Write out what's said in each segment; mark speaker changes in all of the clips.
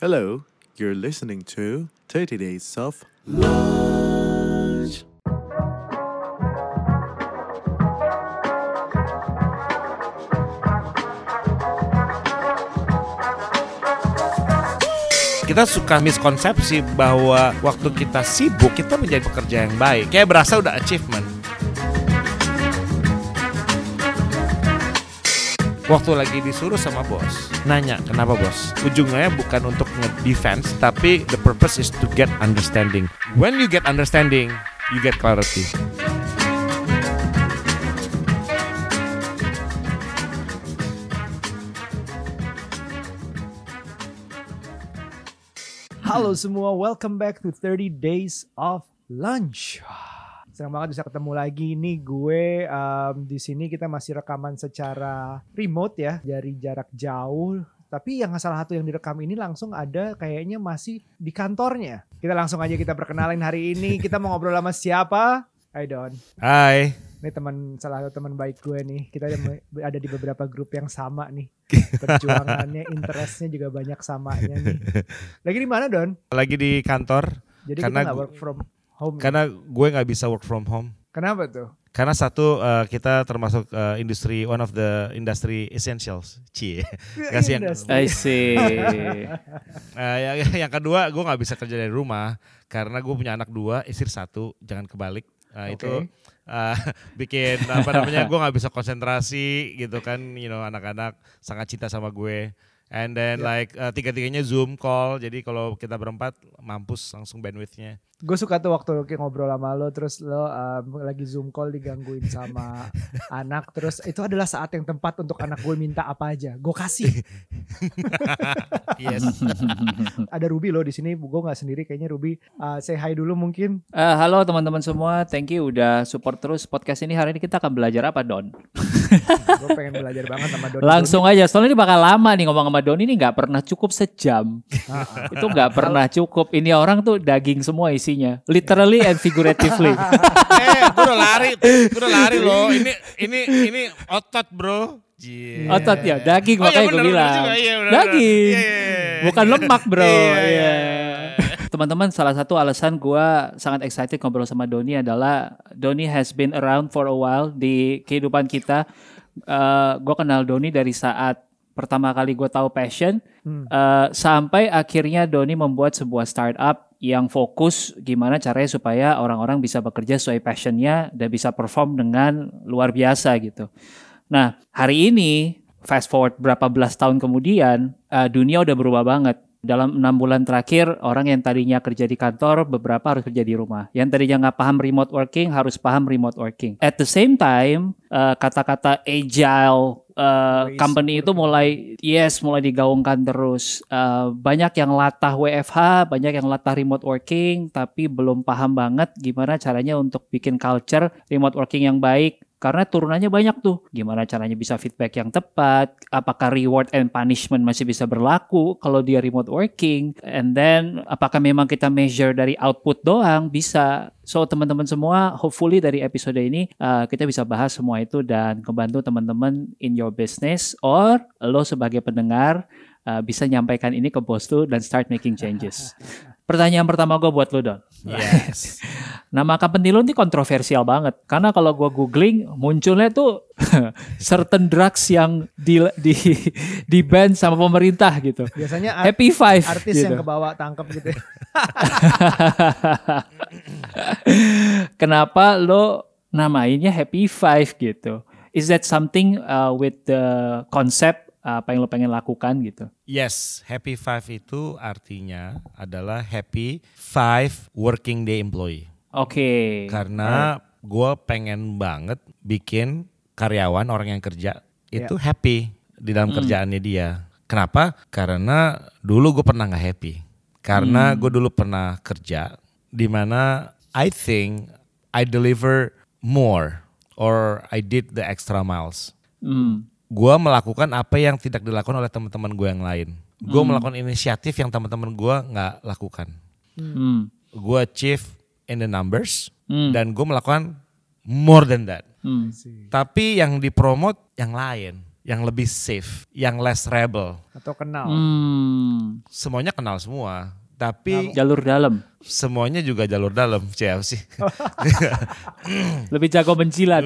Speaker 1: Hello, you're listening to 30 Days of Lunch.
Speaker 2: kita suka miskonsepsi bahwa waktu kita sibuk kita menjadi pekerja yang baik kayak berasa udah achievement waktu lagi disuruh sama bos. Nanya kenapa bos? Ujungnya bukan untuk nge-defense tapi the purpose is to get understanding. When you get understanding you get clarity.
Speaker 3: Halo semua, welcome back to 30 Days of Lunch. Senang banget bisa ketemu lagi nih gue um, di sini kita masih rekaman secara remote ya dari jarak jauh. Tapi yang salah satu yang direkam ini langsung ada kayaknya masih di kantornya. Kita langsung aja kita perkenalin hari ini. Kita mau ngobrol sama siapa? Hai Don.
Speaker 2: Hai
Speaker 3: Ini teman salah satu teman baik gue nih. Kita ada, di beberapa grup yang sama nih. Perjuangannya, interestnya juga banyak samanya nih. Lagi di mana Don?
Speaker 2: lagi di kantor
Speaker 3: Jadi
Speaker 2: Karena
Speaker 3: kita
Speaker 2: gu-
Speaker 3: work from home.
Speaker 2: karena gue nggak bisa work from home
Speaker 3: Kenapa tuh?
Speaker 2: Karena satu eh, kita termasuk eh, industri one of the industry essentials, cie. Kasihan.
Speaker 4: I see.
Speaker 2: Eh, yang, yang kedua, gue nggak bisa kerja dari rumah karena gue punya anak dua, istri satu, jangan kebalik. Eh, Itu
Speaker 3: Oke.
Speaker 2: eh, bikin apa namanya, gue nggak bisa konsentrasi gitu kan, you know anak-anak sangat cinta sama gue. And then
Speaker 3: Ya.
Speaker 2: like eh, tiga-tiganya zoom call, jadi kalau kita berempat mampus langsung bandwidthnya.
Speaker 3: Gue suka tuh waktu kayak ngobrol sama lo terus lo um, lagi zoom call digangguin sama anak terus itu adalah saat yang tepat untuk anak gue minta apa aja gue kasih
Speaker 2: Yes.
Speaker 3: ada Ruby lo di sini gue nggak sendiri kayaknya Ruby uh, say hi dulu mungkin
Speaker 4: Eh, halo teman-teman semua, thank you udah support terus podcast ini. Hari ini kita akan belajar apa, Don?
Speaker 3: gue pengen belajar banget sama Doni
Speaker 4: Langsung aja, soalnya ini bakal lama nih ngomong sama Don ini nggak pernah cukup sejam. Itu nggak pernah cukup. Ini orang tuh daging semua isinya, literally and figuratively.
Speaker 2: eh, gue udah lari, gue udah lari loh. Ini ini ini otot bro. Jie.
Speaker 4: Otot ya, daging
Speaker 2: Oh, iya,
Speaker 4: makanya gue
Speaker 2: bener, bener
Speaker 4: bilang.
Speaker 2: juga, iya, bener,
Speaker 4: daging,
Speaker 2: bener. Iya,
Speaker 4: bukan lemak bro.
Speaker 2: Iya, iya,
Speaker 4: Iya.
Speaker 2: iya.
Speaker 4: Teman-teman, salah satu alasan gue sangat excited ngobrol sama Doni adalah Doni has been around for a while di kehidupan kita. gue kenal Doni dari saat pertama kali gue tahu passion
Speaker 3: Hmm.
Speaker 4: eh, sampai akhirnya Doni membuat sebuah startup yang fokus gimana caranya supaya orang-orang bisa bekerja sesuai passionnya dan bisa perform dengan luar biasa gitu. Nah hari ini fast forward berapa belas tahun kemudian eh, dunia udah berubah banget. Dalam enam bulan terakhir orang yang tadinya kerja di kantor beberapa harus kerja di rumah. Yang tadinya nggak paham remote working harus paham remote working. At the same time eh, kata-kata agile
Speaker 3: Ways
Speaker 4: company itu mulai yes mulai digaungkan terus. Eh, banyak yang latah WFH, banyak yang latah remote working, tapi belum paham banget gimana caranya untuk bikin culture remote working yang baik. Karena turunannya banyak tuh. Gimana caranya bisa feedback yang tepat? Apakah reward and punishment masih bisa berlaku kalau dia remote working? And then apakah memang kita measure dari output doang? Bisa. So teman-teman semua, hopefully dari episode ini uh, kita bisa bahas semua itu dan membantu teman-teman in your business or lo sebagai pendengar uh, bisa nyampaikan ini ke bos tuh dan start making changes. Pertanyaan pertama gue buat lo Don.
Speaker 2: Yes.
Speaker 4: Nama company lo ini kontroversial banget. Karena kalau gue googling munculnya tuh certain drugs yang di di di ban sama pemerintah gitu.
Speaker 3: biasanya art-
Speaker 4: Happy Five
Speaker 3: artis
Speaker 4: gitu.
Speaker 3: yang kebawa tangkep gitu ya.
Speaker 4: Kenapa lo namainnya Happy Five gitu? Is that something uh, with the concept apa yang lo pengen lakukan gitu?
Speaker 2: Yes, happy five itu artinya adalah happy five working day employee.
Speaker 4: Oke.
Speaker 2: Karena gue pengen banget bikin karyawan orang yang kerja itu happy di dalam kerjaannya dia. Kenapa? Karena dulu gue pernah nggak happy. Karena gue dulu pernah kerja di mana I think I deliver more or I did the extra miles.
Speaker 4: Hmm.
Speaker 2: Gue melakukan apa yang tidak dilakukan oleh teman-teman gue yang lain. Gue melakukan inisiatif yang teman-teman gue nggak lakukan.
Speaker 4: Hmm.
Speaker 2: Gue achieve in the numbers
Speaker 4: Hmm.
Speaker 2: dan gue melakukan more than that.
Speaker 4: Hmm.
Speaker 2: Tapi yang dipromot yang lain. yang lebih safe, yang less rebel.
Speaker 3: Atau kenal.
Speaker 4: Hmm.
Speaker 2: Semuanya kenal semua, tapi
Speaker 4: Jalur dalam.
Speaker 2: semuanya juga jalur dalam CFC.
Speaker 4: Lebih jago menjilat.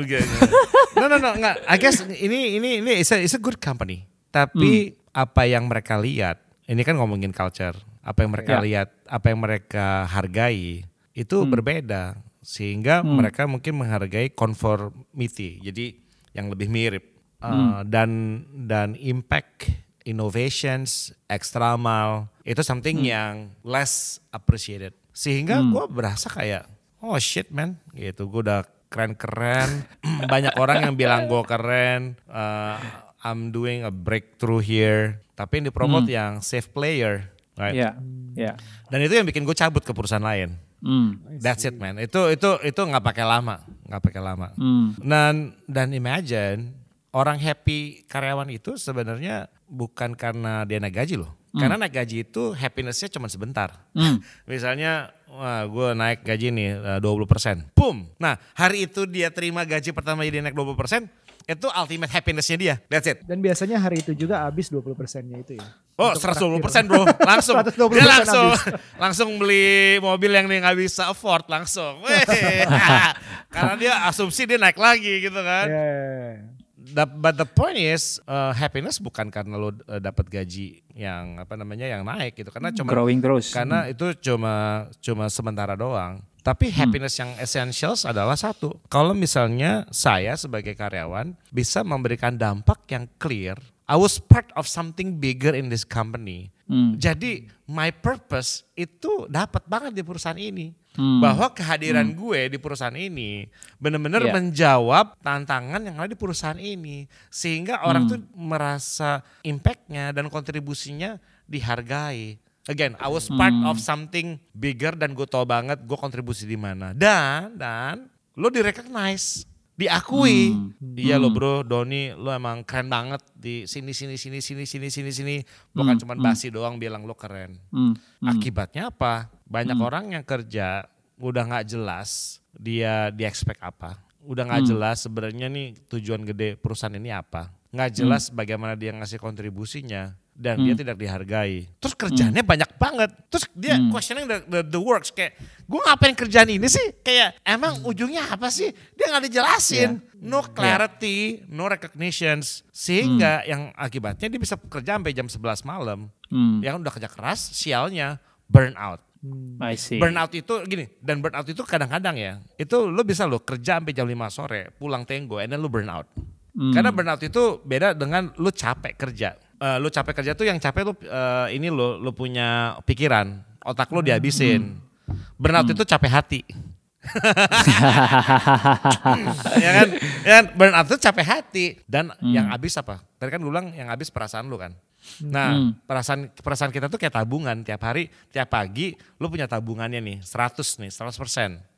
Speaker 2: No no no enggak. I guess ini ini ini it's a, it's a good company. Tapi apa yang mereka lihat, ini kan ngomongin culture. Apa yang mereka
Speaker 4: Ya.
Speaker 2: lihat, apa yang mereka hargai itu berbeda. Sehingga mereka mungkin menghargai conformity. Jadi yang lebih mirip Uh, dan dan impact innovations extra mile itu something yang less appreciated. Sehingga gua berasa kayak oh shit man gitu. Gue udah keren-keren. Banyak orang yang bilang gue keren. uh, I'm doing a breakthrough here. Tapi yang dipromot yang safe player. Right?
Speaker 4: Ya, ya.
Speaker 2: Dan itu yang bikin gue cabut ke perusahaan lain.
Speaker 4: Hmm.
Speaker 2: That's it man. Itu itu itu nggak pakai lama, nggak pakai lama.
Speaker 4: Hmm.
Speaker 2: Dan dan imagine orang happy karyawan itu sebenarnya bukan karena dia naik gaji loh. Karena naik gaji itu happinessnya cuma sebentar.
Speaker 4: Hmm.
Speaker 2: Misalnya, wah gue naik gaji nih eh, 20%. Boom. Nah hari itu dia terima gaji pertama dia naik 20%. Itu ultimate happinessnya dia. That's it.
Speaker 3: Dan biasanya hari itu juga habis 20 persennya itu ya.
Speaker 2: Oh,
Speaker 3: Untuk
Speaker 2: 120
Speaker 3: traktir.
Speaker 2: persen bro, langsung.
Speaker 3: 120%
Speaker 2: Dia langsung,
Speaker 3: habis.
Speaker 2: langsung beli mobil yang dia nggak bisa afford langsung. Karena dia asumsi dia naik lagi gitu kan.
Speaker 3: Yeah.
Speaker 2: The- but the point is uh, happiness bukan karena lo uh, dapat gaji yang apa namanya yang naik gitu karena cuma
Speaker 4: Growing terus.
Speaker 2: karena itu cuma cuma sementara doang. Tapi happiness yang essentials adalah satu. Kalau misalnya saya sebagai karyawan bisa memberikan dampak yang clear, I was part of something bigger in this company.
Speaker 4: Hmm.
Speaker 2: Jadi my purpose itu dapat banget di perusahaan ini.
Speaker 4: Hmm.
Speaker 2: Bahwa kehadiran gue di perusahaan ini benar-benar
Speaker 4: Iya.
Speaker 2: menjawab tantangan yang ada di perusahaan ini. Sehingga orang tuh merasa impactnya dan kontribusinya dihargai. Again, I was part of something bigger dan gue tau banget gue kontribusi di mana. Dan dan lo direcognize, diakui. Iya lo bro, Doni lo emang keren banget di sini sini sini sini sini sini sini. Bukan cuma basi doang bilang lo keren.
Speaker 4: Hmm.
Speaker 2: Akibatnya apa? Banyak orang yang kerja udah nggak jelas dia di expect apa. Udah nggak jelas sebenarnya nih tujuan gede perusahaan ini apa. Nggak jelas bagaimana dia ngasih kontribusinya dan dia tidak dihargai. Terus kerjaannya banyak banget. Terus dia questioning the, the, the works kayak gue ngapain kerjaan ini sih? Kayak emang ujungnya apa sih? Dia nggak dijelasin. No clarity, no recognitions. Sehingga yang akibatnya dia bisa kerja sampai jam 11 malam.
Speaker 4: Hmm.
Speaker 2: Yang udah kerja keras, sialnya burnout.
Speaker 4: I see.
Speaker 2: Burnout itu gini, dan burnout itu kadang-kadang ya, itu lo bisa lo kerja sampai jam 5 sore, pulang tenggo, and then lo burnout.
Speaker 4: Hmm.
Speaker 2: Karena burnout itu beda dengan lo capek kerja. Eh, lo capek kerja tuh yang capek lo eh, ini lo lo punya pikiran, otak lo dihabisin. Burnout itu capek hati. ya kan? Ya kan? Burnout itu capek hati dan yang habis apa? Tadi kan gue bilang yang habis perasaan lu kan. Nah, perasaan perasaan kita tuh kayak tabungan tiap hari, tiap pagi lu punya tabungannya nih 100 nih, 100%.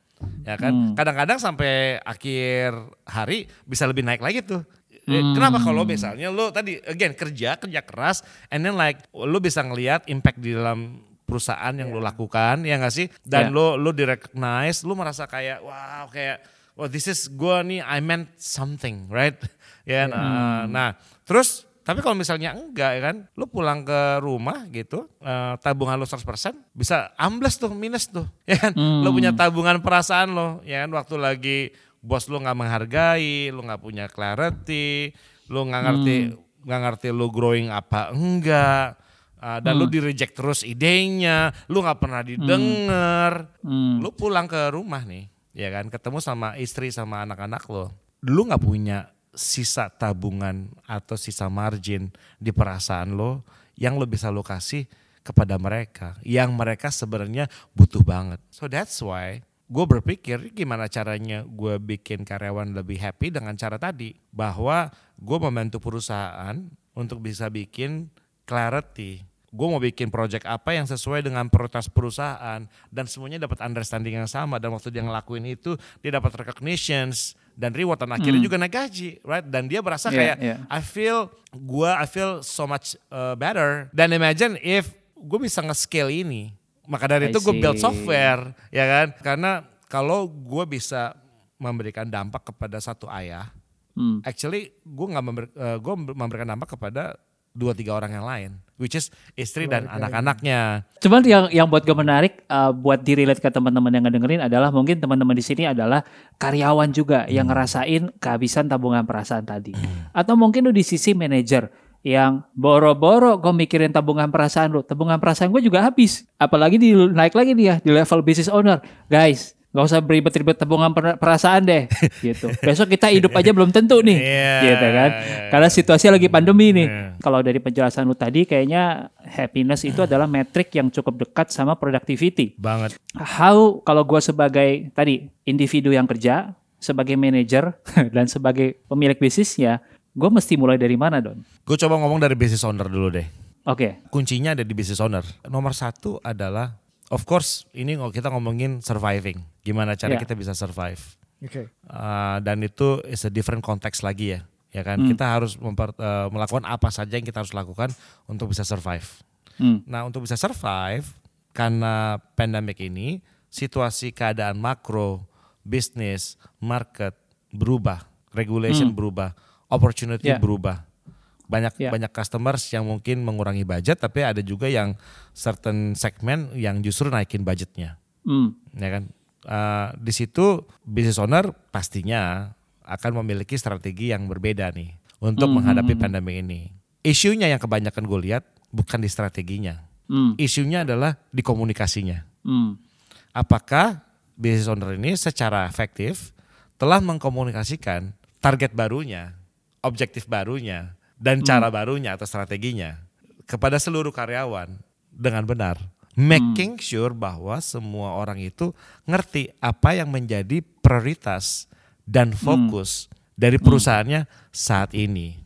Speaker 2: Ya kan? Kadang-kadang sampai akhir hari bisa lebih naik lagi tuh. Eh, Kenapa kalau misalnya lu tadi again kerja, kerja keras and then like lu bisa ngelihat impact di dalam perusahaan yang lu lakukan ya nggak sih? Dan
Speaker 4: Yeah.
Speaker 2: lu lu direcognize lu merasa kayak wow kayak wow this is gua nih I meant something right? Ya nah, nah terus tapi kalau misalnya enggak ya kan lu pulang ke rumah gitu eh, tabungan lu 100% bisa ambles tuh minus tuh ya kan? Lu punya tabungan perasaan lo ya kan? Waktu lagi bos lu nggak menghargai lu nggak punya clarity lu nggak ngerti nggak ngerti lu growing apa enggak Uh, dan lu di reject terus idenya, lu nggak pernah didengar,
Speaker 4: Hmm.
Speaker 2: lu pulang ke rumah nih, ya kan, ketemu sama istri sama anak-anak lo, lu nggak punya sisa tabungan atau sisa margin di perasaan lo yang lo bisa lo kasih kepada mereka, yang mereka sebenarnya butuh banget. So that's why gue berpikir gimana caranya gue bikin karyawan lebih happy dengan cara tadi, bahwa gue membantu perusahaan untuk bisa bikin clarity. Gue mau bikin project apa yang sesuai dengan prioritas perusahaan. Dan semuanya dapat understanding yang sama. Dan waktu dia ngelakuin itu dia dapat recognitions dan reward dan akhirnya juga naik gaji right? Dan dia berasa
Speaker 4: Yeah,
Speaker 2: kayak
Speaker 4: yeah.
Speaker 2: I feel gua I feel so much uh, better. Dan imagine if gue bisa nge-scale ini maka dari
Speaker 4: I
Speaker 2: itu gue build software ya kan karena kalau gue bisa memberikan dampak kepada satu ayah
Speaker 4: Hmm.
Speaker 2: actually gue nggak member, eh, gua memberikan nama kepada dua tiga orang yang lain, which is istri dan
Speaker 3: Keluarga.
Speaker 2: anak-anaknya.
Speaker 4: Cuman yang yang buat gue menarik uh, buat di relate ke teman-teman yang ngedengerin adalah mungkin teman-teman di sini adalah karyawan juga yang ngerasain kehabisan tabungan perasaan tadi. Atau mungkin lu di sisi manajer yang boro-boro gue mikirin tabungan perasaan lu, tabungan perasaan gue juga habis. Apalagi di naik lagi dia di level business owner. Guys, nggak usah beribet-ribet tabungan per- perasaan deh gitu. Besok kita hidup aja belum tentu nih.
Speaker 2: Iya,
Speaker 4: gitu kan.
Speaker 2: iya,
Speaker 4: Karena situasi lagi pandemi nih.
Speaker 2: Iya.
Speaker 4: Kalau dari penjelasan lu tadi kayaknya happiness itu adalah metrik yang cukup dekat sama productivity.
Speaker 2: Banget.
Speaker 4: How kalau gue sebagai tadi individu yang kerja, sebagai manajer dan sebagai pemilik bisnisnya, gue mesti mulai dari mana Don?
Speaker 2: Gue coba ngomong dari business owner dulu deh.
Speaker 4: Oke,
Speaker 2: Kuncinya ada di business owner. Nomor satu adalah, of course, ini kita ngomongin surviving. Gimana cara
Speaker 4: Iya.
Speaker 2: kita bisa survive.
Speaker 3: Oke.
Speaker 2: Uh, dan itu is a different context lagi ya. Ya kan,
Speaker 4: Hmm.
Speaker 2: kita harus memper- uh, melakukan apa saja yang kita harus lakukan untuk bisa survive.
Speaker 4: Hmm.
Speaker 2: Nah, untuk bisa survive karena pandemic ini, situasi keadaan makro, bisnis, market berubah, regulation berubah, opportunity
Speaker 4: Yeah.
Speaker 2: berubah. Banyak
Speaker 4: Yeah.
Speaker 2: banyak customers yang mungkin mengurangi budget, tapi ada juga yang certain segmen yang justru naikin budgetnya
Speaker 4: Hmm.
Speaker 2: ya kan Eh, di situ business owner pastinya akan memiliki strategi yang berbeda nih untuk
Speaker 4: Hmm,
Speaker 2: menghadapi
Speaker 4: hmm,
Speaker 2: pandemi ini isunya yang kebanyakan gue lihat bukan di strateginya
Speaker 4: Hmm.
Speaker 2: isunya adalah di komunikasinya
Speaker 4: Hmm.
Speaker 2: apakah business owner ini secara efektif telah mengkomunikasikan target barunya objektif barunya dan cara barunya atau strateginya kepada seluruh karyawan dengan benar making sure bahwa semua orang itu ngerti apa yang menjadi prioritas dan fokus dari perusahaannya saat ini.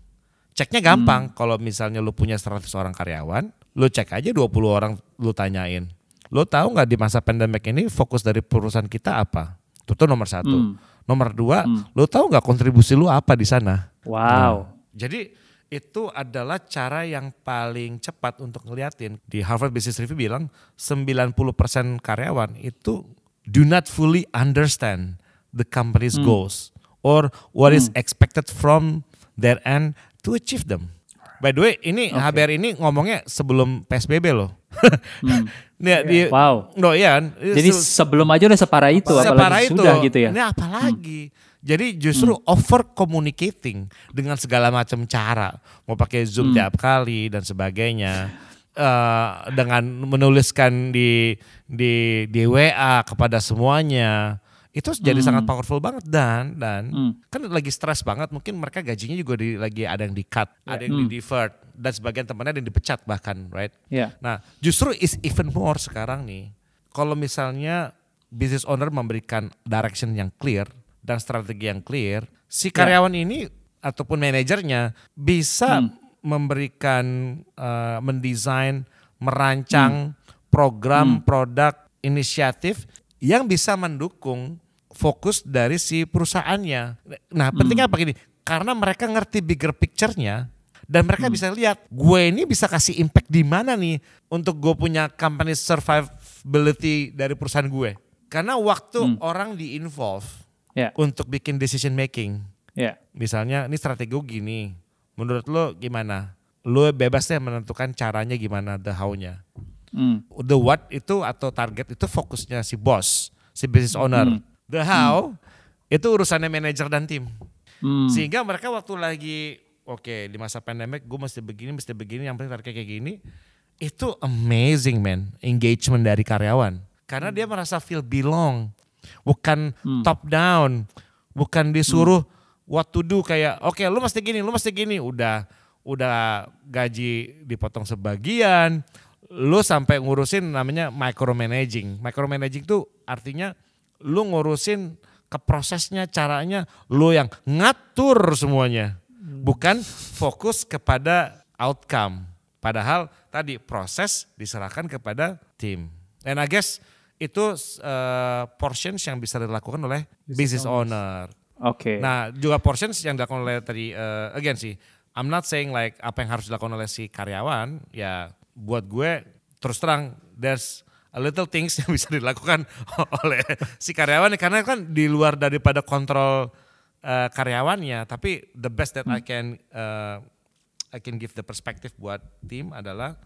Speaker 2: Ceknya gampang kalau misalnya lu punya 100 orang karyawan, lu cek aja 20 orang lu tanyain. Lu tahu nggak di masa pandemik ini fokus dari perusahaan kita apa? Itu tuh nomor satu.
Speaker 4: Hmm.
Speaker 2: Nomor dua, lu tahu nggak kontribusi lu apa di sana?
Speaker 4: Wow.
Speaker 2: Jadi itu adalah cara yang paling cepat untuk ngeliatin. Di Harvard Business Review bilang 90% karyawan itu do not fully understand the company's goals or what is expected from their end to achieve them. By the way, ini HBR ini ngomongnya sebelum PSBB loh. Nih, di,
Speaker 4: Wow.
Speaker 2: No, kan?
Speaker 4: Jadi
Speaker 2: Se-
Speaker 4: sebelum aja udah separah itu,
Speaker 2: separah
Speaker 4: apalagi
Speaker 2: itu.
Speaker 4: sudah gitu ya.
Speaker 2: Ini apalagi. Jadi justru over communicating dengan segala macam cara, mau pakai zoom tiap kali dan sebagainya, Eh, dengan menuliskan di di di WA kepada semuanya, itu jadi sangat powerful banget dan dan
Speaker 4: Hmm.
Speaker 2: kan lagi stres banget, mungkin mereka gajinya juga di, lagi ada yang di cut, ada yang di deferred, dan sebagian temannya ada yang dipecat bahkan, right?
Speaker 4: Ya.
Speaker 2: Nah, justru is even more sekarang nih. Kalau misalnya business owner memberikan direction yang clear dan strategi yang clear, si karyawan ini ataupun manajernya bisa memberikan eh, mendesain, merancang program, produk, inisiatif yang bisa mendukung fokus dari si perusahaannya. Nah, pentingnya apa gini? Karena mereka ngerti bigger picture-nya dan mereka bisa lihat gue ini bisa kasih impact di mana nih untuk gue punya company survivability dari perusahaan gue. Karena waktu orang di involve
Speaker 4: Ya.
Speaker 2: untuk bikin decision making,
Speaker 4: Ya.
Speaker 2: misalnya ini strategi gue gini, menurut lo gimana? Lo bebas deh menentukan caranya gimana, the how-nya.
Speaker 4: Hmm.
Speaker 2: The what itu atau target itu fokusnya si bos, si business owner. The how itu urusannya manajer dan tim.
Speaker 4: Hmm.
Speaker 2: Sehingga mereka waktu lagi oke di masa pandemic gue mesti begini, mesti begini, yang penting target kayak gini. Itu amazing man, engagement dari karyawan. Karena dia merasa feel belong. Bukan top down, bukan disuruh what to do kayak oke lu mesti gini, lu mesti gini, udah udah gaji dipotong sebagian, lu sampai ngurusin namanya micromanaging. Micromanaging tuh artinya lu ngurusin ke prosesnya, caranya, lu yang ngatur semuanya. Bukan fokus kepada outcome. Padahal tadi proses diserahkan kepada tim. And I guess itu uh, portions yang bisa dilakukan oleh business, owner.
Speaker 4: Oke.
Speaker 2: Nah, juga portions yang dilakukan oleh tadi uh, again sih, I'm not saying like apa yang harus dilakukan oleh si karyawan, ya buat gue terus terang there's a little things yang bisa dilakukan oleh si karyawan karena kan di luar daripada kontrol eh, karyawannya, tapi the best that I can eh, I can give the perspective buat tim adalah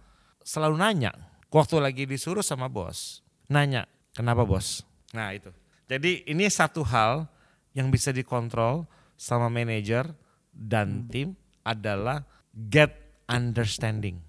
Speaker 2: selalu nanya. Waktu lagi disuruh sama bos, nanya, "Kenapa, Bos?" Nah, itu. Jadi ini satu hal yang bisa dikontrol sama manajer dan tim adalah get understanding.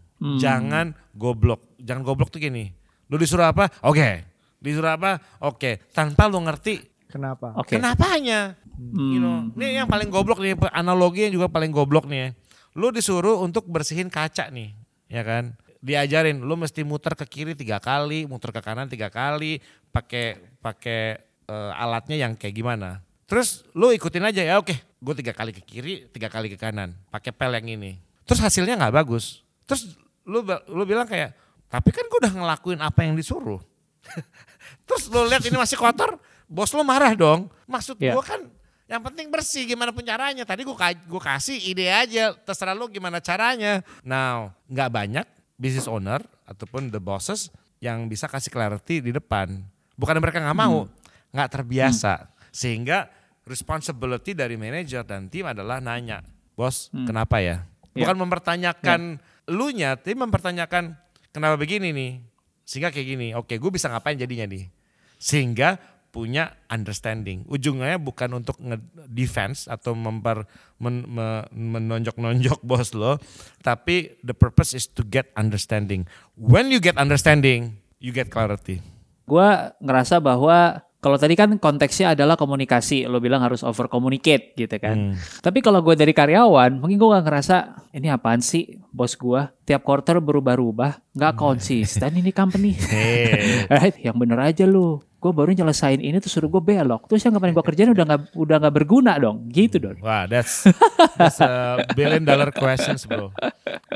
Speaker 2: Jangan goblok. Jangan goblok tuh gini. Lu disuruh apa? Oke. Disuruh apa? Oke. Tanpa lu ngerti
Speaker 3: Kenapa?
Speaker 4: Oke.
Speaker 2: kenapanya. You know, ini yang paling goblok nih analogi yang juga paling goblok nih. ya. Lu disuruh untuk bersihin kaca nih, ya kan? Diajarin, lu mesti muter ke kiri tiga kali, muter ke kanan tiga kali, pakai pakai eh, alatnya yang kayak gimana. Terus lu ikutin aja ya, oke, gue tiga kali ke kiri, tiga kali ke kanan, pakai pel yang ini. Terus hasilnya nggak bagus. Terus lu lu bilang kayak, tapi kan gue udah ngelakuin apa yang disuruh. Terus lu lihat ini masih kotor, bos lu marah dong. Maksud
Speaker 4: Iya.
Speaker 2: gua kan yang penting bersih gimana pun caranya. Tadi gua ka- gua kasih ide aja, terserah lu gimana caranya. Now, nggak banyak business owner ataupun the bosses yang bisa kasih clarity di depan. Bukan mereka nggak mau, nggak terbiasa. Sehingga responsibility dari manajer dan tim adalah nanya, bos kenapa ya? Bukan mempertanyakan elunya, tapi mempertanyakan kenapa begini nih. Sehingga kayak gini, oke gue bisa ngapain jadinya nih. Sehingga punya understanding. Ujungnya bukan untuk nge-defense atau memper, men- me- menonjok-nonjok bos lo, tapi the purpose is to get understanding. When you get understanding, you get clarity.
Speaker 4: gue ngerasa bahwa kalau tadi kan konteksnya adalah komunikasi, lo bilang harus over communicate gitu kan. Tapi kalau gue dari karyawan, mungkin gue gak ngerasa ini apaan sih bos gue tiap quarter berubah-ubah, nggak konsisten ini company.
Speaker 2: Hey.
Speaker 4: right, yang bener aja lu. Gue baru nyelesain ini terus suruh gue belok. Terus yang kemarin gue kerjain udah nggak udah nggak berguna dong, gitu dong.
Speaker 2: Wah, that's that's a billion dollar questions, bro.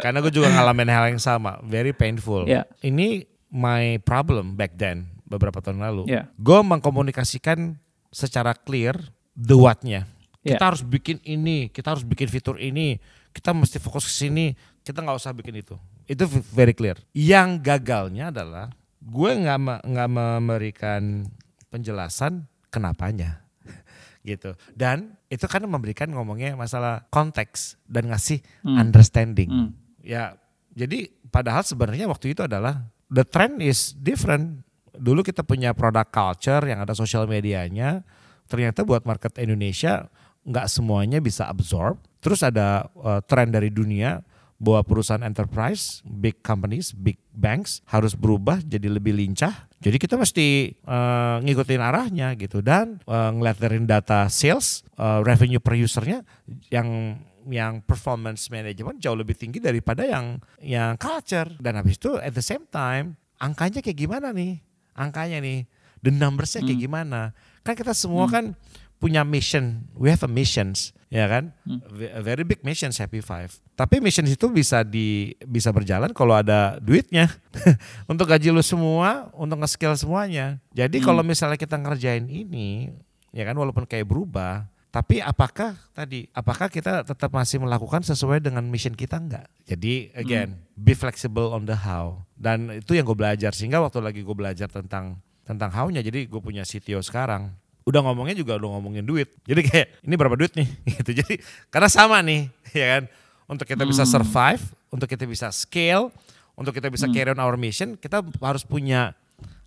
Speaker 2: Karena gue juga ngalamin hal yang sama, very painful.
Speaker 4: Yeah.
Speaker 2: Ini my problem back then beberapa tahun lalu.
Speaker 4: Yeah.
Speaker 2: Gue mengkomunikasikan secara clear the what-nya. Kita
Speaker 4: Yeah.
Speaker 2: harus bikin ini, kita harus bikin fitur ini, kita mesti fokus ke sini, kita nggak usah bikin itu. Itu very clear. Yang gagalnya adalah gue nggak nggak memberikan penjelasan kenapanya gitu. Dan itu kan memberikan ngomongnya masalah konteks dan ngasih understanding.
Speaker 4: Hmm.
Speaker 2: Ya, jadi padahal sebenarnya waktu itu adalah the trend is different. Dulu kita punya product culture yang ada sosial medianya. Ternyata buat market Indonesia nggak semuanya bisa absorb. Terus ada uh, tren dari dunia bahwa perusahaan enterprise, big companies, big banks harus berubah jadi lebih lincah. Jadi kita mesti uh, ngikutin arahnya gitu. Dan uh, ngeliat dari data sales, uh, revenue per usernya yang yang performance management jauh lebih tinggi daripada yang yang culture. Dan habis itu at the same time angkanya kayak gimana nih? Angkanya nih the numbersnya kayak gimana? Kan kita semua kan punya mission. We have a missions ya kan? V- a very big missions happy five. Tapi missions itu bisa di bisa berjalan kalau ada duitnya. Untuk gaji lu semua untuk nge-skill semuanya. Jadi kalau misalnya kita ngerjain ini ya kan walaupun kayak berubah tapi apakah tadi apakah kita tetap masih melakukan sesuai dengan mission kita? Enggak? Jadi again be flexible on the how. Dan itu yang gue belajar. Sehingga waktu lagi gue belajar tentang tentang how-nya jadi gue punya CTO sekarang udah ngomongnya juga udah ngomongin duit. Jadi kayak ini berapa duit nih? Gitu. Jadi karena sama nih ya kan? Untuk kita bisa survive, untuk kita bisa scale, untuk kita bisa carry on our mission kita harus punya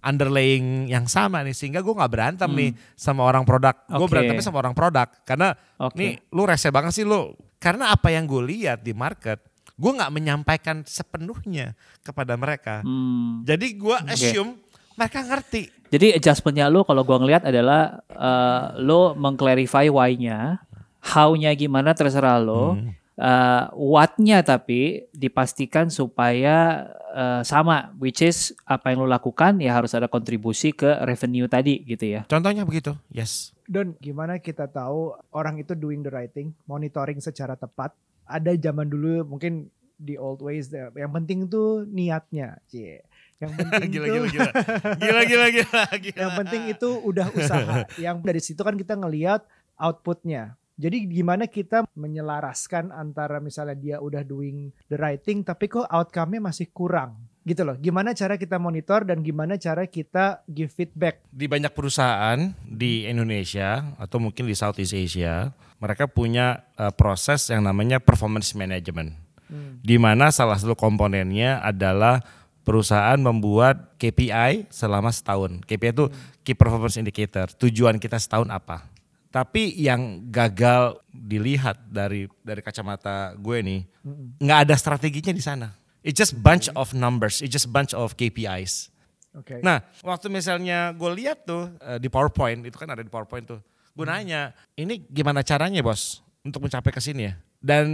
Speaker 2: underlying yang sama nih. Sehingga gue nggak berantem nih sama orang produk. Gue
Speaker 4: Oke.
Speaker 2: berantemnya sama orang produk. Karena
Speaker 4: Oke.
Speaker 2: nih lu rese banget sih lu. Karena apa yang gue lihat di market gue nggak menyampaikan sepenuhnya kepada mereka.
Speaker 4: Hmm.
Speaker 2: jadi gue assume mereka ngerti
Speaker 4: Jadi adjustmentnya lo kalau gua ngelihat adalah eh, lo mengclarify why-nya, how-nya gimana terserah lo,
Speaker 2: Hmm.
Speaker 4: eh, what-nya tapi dipastikan supaya eh, sama, which is apa yang lo lakukan ya harus ada kontribusi ke revenue tadi gitu ya.
Speaker 2: contohnya begitu yes
Speaker 3: Don, gimana kita tahu orang itu doing the right thing, monitoring secara tepat? Ada zaman dulu mungkin di old ways, yang penting tuh niatnya, cie. Yang penting
Speaker 2: gila,
Speaker 3: tuh,
Speaker 2: gila gila gila gila gila gila
Speaker 3: yang penting itu udah usaha. yang dari situ kan kita ngelihat outputnya. Jadi gimana kita menyelaraskan antara misalnya dia udah doing the right thing, tapi kok outcome-nya masih kurang, gitu loh. Gimana cara kita monitor dan gimana cara kita give feedback?
Speaker 2: di banyak perusahaan di Indonesia atau mungkin di Southeast Asia mereka punya uh, proses yang namanya performance management.
Speaker 3: Hmm.
Speaker 2: Di mana salah satu komponennya adalah perusahaan membuat KPI selama setahun. KPI itu Key Performance Indicator. Tujuan kita setahun apa? Tapi yang gagal dilihat dari dari kacamata gue nih, nggak ada strateginya di sana. It's just bunch of numbers, it's just bunch of KPIs.
Speaker 3: Oke.
Speaker 2: Nah, waktu misalnya gue lihat tuh eh, di PowerPoint, itu kan ada di PowerPoint tuh. Gue nanya, ini gimana caranya bos untuk mencapai ke sini ya? Dan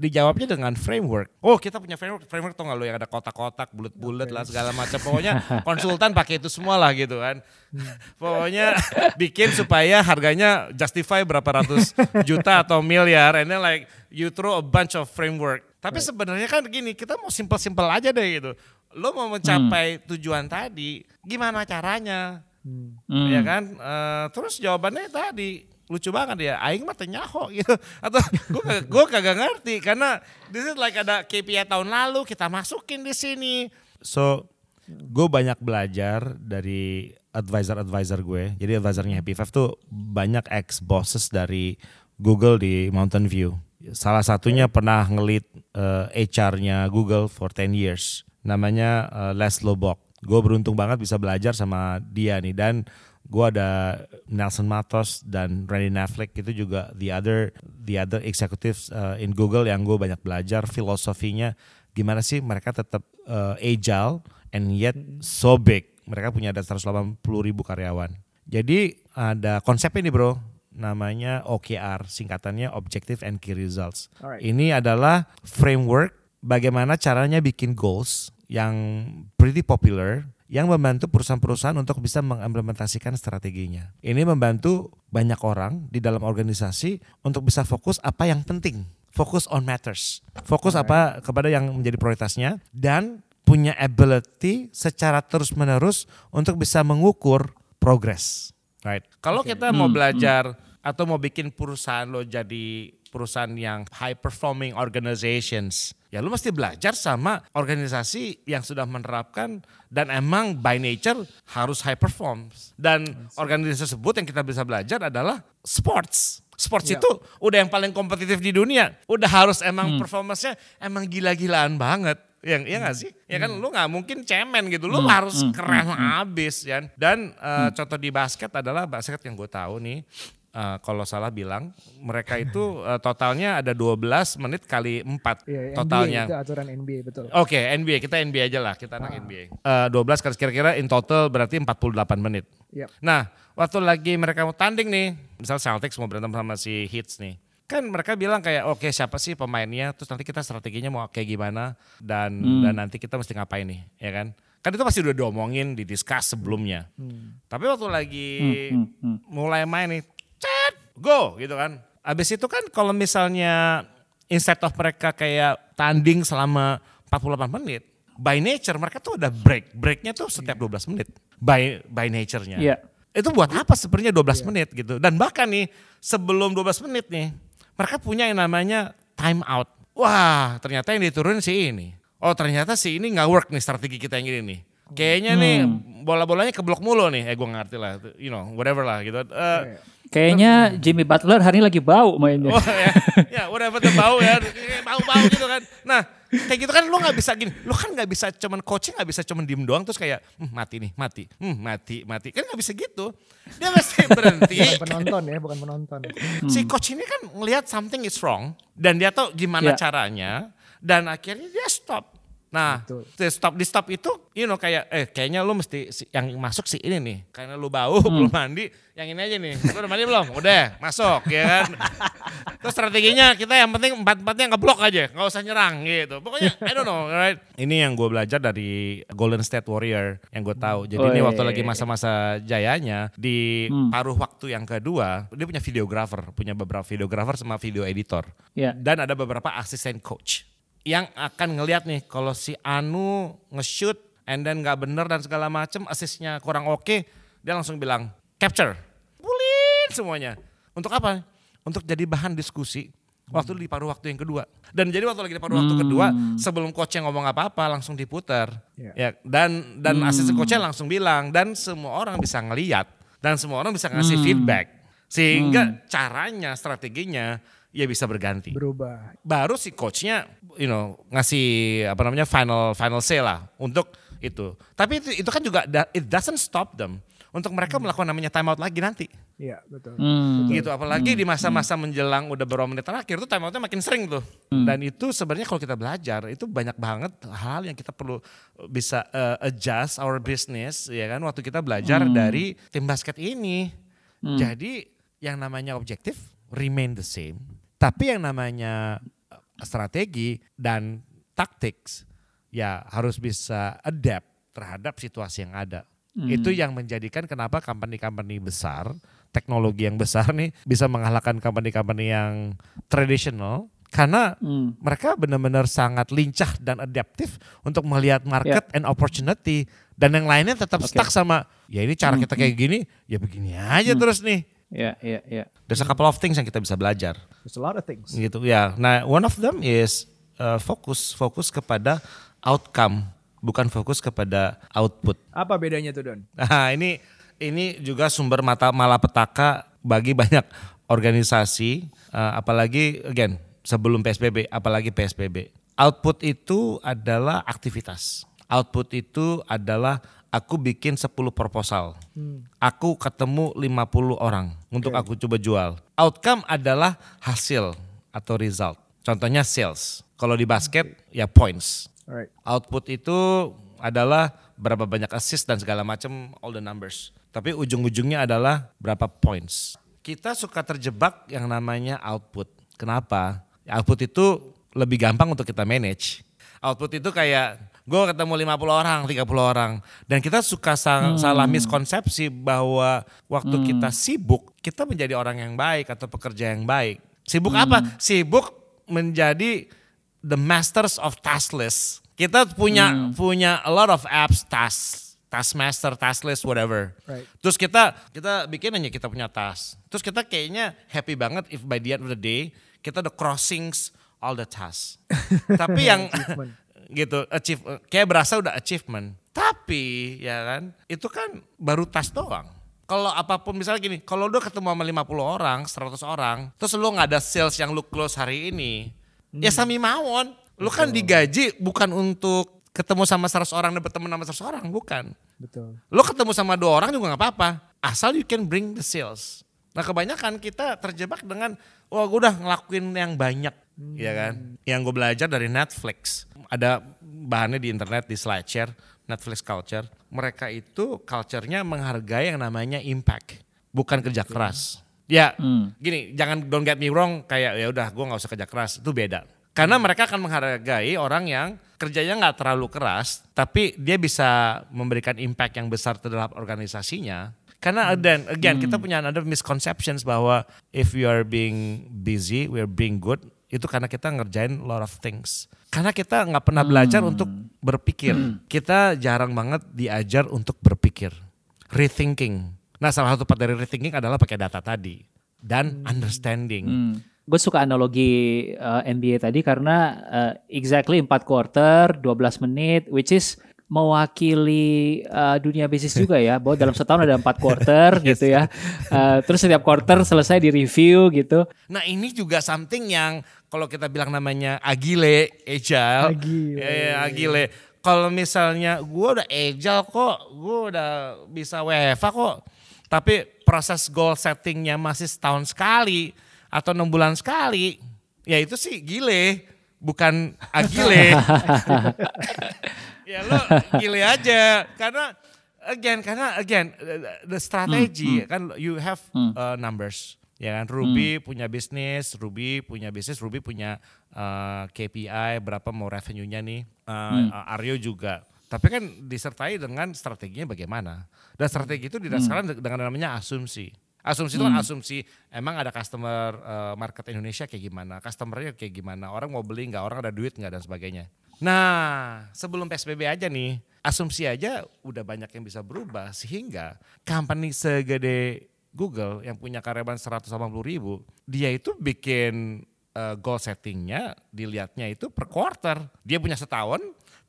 Speaker 2: dijawabnya dengan framework. Oh kita punya framework, framework tuh nggak lo yang ada kotak-kotak, bulat-bulat lah segala macam. Pokoknya konsultan pakai itu semua lah gitu kan.
Speaker 3: Hmm.
Speaker 2: Pokoknya bikin supaya harganya justify berapa ratus juta atau miliar. And then like you throw a bunch of framework. Tapi sebenarnya kan gini, kita mau simple-simple aja deh gitu. Lo mau mencapai tujuan tadi, gimana caranya?
Speaker 3: Hmm.
Speaker 4: Hmm.
Speaker 2: ya kan Eh, terus jawabannya tadi lucu banget ya aing mah nyaho gitu. Atau gue kagak gue kagak ngerti karena this is like ada KPI tahun lalu kita masukin di sini. So gue banyak belajar dari advisor-advisor gue jadi advisornya Happy Five tuh banyak ex bosses dari Google di Mountain View. Salah satunya pernah ngelit eh, HR-nya Google for 10 years. Namanya eh, Les Lobok. Gue beruntung banget bisa belajar sama dia nih dan gue ada Nelson Matos dan Randy Netflix itu juga the other the other executives uh, in Google yang gue banyak belajar filosofinya. Gimana sih mereka tetap uh, agile and yet so big. Mereka punya ada 180 ribu karyawan. Jadi ada konsep ini bro. Namanya OKR singkatannya Objective and Key Results.
Speaker 3: Alright.
Speaker 2: ini adalah framework bagaimana caranya bikin goals yang pretty popular yang membantu perusahaan-perusahaan untuk bisa mengimplementasikan strateginya. Ini membantu banyak orang di dalam organisasi untuk bisa fokus apa yang penting, fokus on matters, fokus apa kepada yang menjadi prioritasnya dan punya ability secara terus-menerus untuk bisa mengukur progress. Right. Kalau kita mau belajar atau mau bikin perusahaan lo jadi perusahaan yang high performing organizations, ya lu mesti belajar sama organisasi yang sudah menerapkan dan emang by nature harus high perform. Dan organisasi tersebut yang kita bisa belajar adalah sports. Sports
Speaker 3: Ya.
Speaker 2: itu udah yang paling kompetitif di dunia. Udah harus emang performance-nya emang gila-gilaan banget. Yang iya gak sih? Ya kan lu nggak mungkin cemen gitu. Lu harus keren habis ya. Dan eh, contoh di basket adalah basket yang gue tahu nih eh, kalau salah bilang mereka itu eh, totalnya ada 12 menit kali 4
Speaker 3: Iya,
Speaker 2: totalnya.
Speaker 3: NBA itu aturan NBA betul.
Speaker 2: Oke, NBA kita NBA aja lah, kita anak NBA. Eh, 12 kali kira-kira in total berarti 48 menit.
Speaker 3: Yep.
Speaker 2: Nah, waktu lagi mereka mau tanding nih, misal Celtics mau berantem sama si Heat nih. Kan mereka bilang kayak oke siapa sih pemainnya, terus nanti kita strateginya mau kayak gimana dan dan nanti kita mesti ngapain nih, ya kan? Kan itu pasti udah diomongin, didiskus sebelumnya. Tapi waktu lagi
Speaker 4: Hmm, hmm.
Speaker 2: mulai main nih, cet, go gitu kan. Abis itu kan kalau misalnya instead of mereka kayak tanding selama 48 menit, by nature mereka tuh ada break. Breaknya tuh setiap 12 menit. By by nature-nya.
Speaker 4: Iya.
Speaker 2: Itu buat apa sebenarnya 12 menit gitu. Dan bahkan nih sebelum 12 menit nih, mereka punya yang namanya time out. Wah ternyata yang diturunin si ini. Oh ternyata si ini nggak work nih strategi kita yang ini nih. Kayaknya nih bola-bolanya keblok mulu nih. Eh gue ngerti lah, you know whatever lah gitu. Eh,
Speaker 4: Kayaknya Jimmy Butler hari ini lagi bau mainnya.
Speaker 2: Oh ya, ya whatever the bau ya, bau-bau gitu kan. Nah kayak gitu kan lu nggak bisa gini, lu kan nggak bisa cuman coaching nggak bisa cuman diem doang terus kayak "Hmm, mati nih, mati, hmm, mati, mati. Kan nggak bisa gitu. Dia mesti berhenti.
Speaker 3: Bukan penonton ya, bukan penonton.
Speaker 2: si coach ini kan ngelihat something is wrong dan dia tahu gimana
Speaker 4: Ya.
Speaker 2: caranya dan akhirnya dia stop. Nah,
Speaker 3: Betul.
Speaker 2: stop di stop itu, you know kayak eh kayaknya lu mesti si- yang masuk si ini nih, karena lu bau belum mandi, yang ini aja nih. Lu udah mandi belum? Udah, masuk ya kan. Terus strateginya kita yang penting empat empatnya ngeblok aja, nggak usah nyerang gitu. Pokoknya I don't know, right? Ini yang gue belajar dari Golden State Warrior yang gue tahu. Jadi ini
Speaker 4: Woi.
Speaker 2: waktu lagi masa-masa jayanya di paruh waktu yang kedua, dia punya videographer, punya beberapa videographer sama video editor.
Speaker 4: Ya.
Speaker 2: Dan ada beberapa asisten coach yang akan ngelihat nih kalau si Anu nge-shoot and then nggak bener dan segala macem asisnya kurang oke, dia langsung bilang capture, pulin semuanya. Untuk apa? Untuk jadi bahan diskusi waktu di paruh waktu yang kedua. Dan jadi waktu lagi di paruh waktu kedua, sebelum coachnya ngomong apa-apa langsung diputar.
Speaker 3: Iya.
Speaker 2: Ya, dan dan asisten coachnya langsung bilang dan semua orang bisa ngeliat dan semua orang bisa ngasih feedback. Sehingga caranya, strateginya ya bisa berganti.
Speaker 3: Berubah.
Speaker 2: Baru si coachnya, you know, ngasih apa namanya final final say lah untuk itu. Tapi itu itu kan juga it doesn't stop them untuk mereka melakukan namanya timeout lagi nanti.
Speaker 3: Iya, betul.
Speaker 4: Hmm.
Speaker 2: Gitu apalagi di masa-masa menjelang udah beberapa menit terakhir tuh timeoutnya makin sering tuh. Dan itu sebenarnya kalau kita belajar itu banyak banget hal yang kita perlu bisa uh, adjust our business ya kan waktu kita belajar dari tim basket ini. Jadi yang namanya objektif remain the same. Tapi yang namanya uh, strategi dan tactics ya harus bisa adapt terhadap situasi yang ada. Itu yang menjadikan kenapa company-company besar, teknologi yang besar nih bisa mengalahkan company-company yang tradisional karena
Speaker 4: Hmm.
Speaker 2: mereka benar-benar sangat lincah dan adaptif untuk melihat market and opportunity dan yang lainnya tetap
Speaker 4: Oke.
Speaker 2: stuck sama ya ini cara kita kayak gini ya begini aja terus nih.
Speaker 4: Ya, ya, ya.
Speaker 2: There's a couple of things yang kita bisa belajar
Speaker 3: There's a lot of things.
Speaker 2: gitu ya. Nah, one of them is uh, fokus fokus kepada outcome bukan fokus kepada output.
Speaker 3: Apa bedanya tuh Don?
Speaker 2: Nah, ini ini juga sumber mata malapetaka bagi banyak organisasi uh, apalagi again sebelum PSBB apalagi PSBB. Output itu adalah aktivitas. Output itu adalah aku bikin 10 proposal. Aku ketemu 50 orang untuk aku coba jual. Outcome adalah hasil atau result. Contohnya sales. Kalau di basket ya points.
Speaker 3: Alright.
Speaker 2: Output itu adalah berapa banyak assist dan segala macam all the numbers. Tapi ujung-ujungnya adalah berapa points. Kita suka terjebak yang namanya output. Kenapa? Output itu lebih gampang untuk kita manage. Output itu kayak gue ketemu 50 orang, 30 orang. Dan kita suka sa- salah miskonsepsi bahwa waktu kita sibuk, kita menjadi orang yang baik atau pekerja yang baik. Sibuk apa? Sibuk menjadi the masters of task list. Kita punya punya a lot of apps task, task master, task list, whatever.
Speaker 3: Right.
Speaker 2: Terus kita kita bikin aja kita punya task. Terus kita kayaknya happy banget if by the end of the day kita the crossings all the tasks. Tapi yang gitu achieve kayak berasa udah achievement. Tapi ya kan itu kan baru task doang. Kalau apa pun misalnya gini, kalau udah ketemu sama 50 orang, 100 orang, terus lu nggak ada sales yang lu close hari ini, ya sami mawon. Lu kan digaji bukan untuk ketemu sama 100 orang dan bertemu sama 100 orang, bukan.
Speaker 3: Betul.
Speaker 2: Lo ketemu sama dua orang juga nggak apa-apa, asal you can bring the sales. Nah kebanyakan kita terjebak dengan, wah gue udah ngelakuin yang banyak, ya kan? Yang gue belajar dari Netflix, ada bahannya di internet di SlideShare, Netflix culture. Mereka itu culture-nya menghargai yang namanya impact, bukan kerja keras. Ya, gini, jangan don't get me wrong, kayak ya udah gue nggak usah kerja keras, itu beda. Karena mereka akan menghargai orang yang kerjanya nggak terlalu keras, tapi dia bisa memberikan impact yang besar terhadap organisasinya. Karena dan again kita punya another misconceptions bahwa if we are being busy, we are being good, itu karena kita ngerjain lot of things. Karena kita nggak pernah belajar untuk berpikir. Kita jarang banget diajar untuk berpikir, rethinking. Nah salah satu part dari rethinking adalah pakai data tadi dan understanding.
Speaker 4: Gue suka analogi uh, NBA tadi karena uh, exactly 4 quarter, 12 menit, which is mewakili uh, dunia bisnis juga ya, bahwa dalam setahun ada 4 quarter gitu ya. Uh, terus setiap quarter selesai di review gitu.
Speaker 2: Nah ini juga something yang kalau kita bilang namanya agile, agile,
Speaker 3: Agile.
Speaker 2: eh, agile. Kalau misalnya gue udah agile kok, gue udah bisa WFA kok, tapi proses goal settingnya masih setahun sekali atau enam bulan sekali, ya itu sih gile, bukan agile. ya lo gile aja, karena again, karena again the strategy kan you have uh, numbers. Ya kan Ruby punya bisnis, Ruby punya bisnis, Ruby punya uh, KPI berapa mau revenue-nya nih. Uh, uh, Aryo juga. Tapi kan disertai dengan strateginya bagaimana. Dan strategi itu didasarkan dengan namanya asumsi. Asumsi itu kan asumsi emang ada customer uh, market Indonesia kayak gimana, customernya kayak gimana, orang mau beli nggak, orang ada duit nggak dan sebagainya. Nah sebelum PSBB aja nih, asumsi aja udah banyak yang bisa berubah sehingga company segede Google yang punya karyawan 180 ribu, dia itu bikin uh, goal settingnya dilihatnya itu per quarter. Dia punya setahun,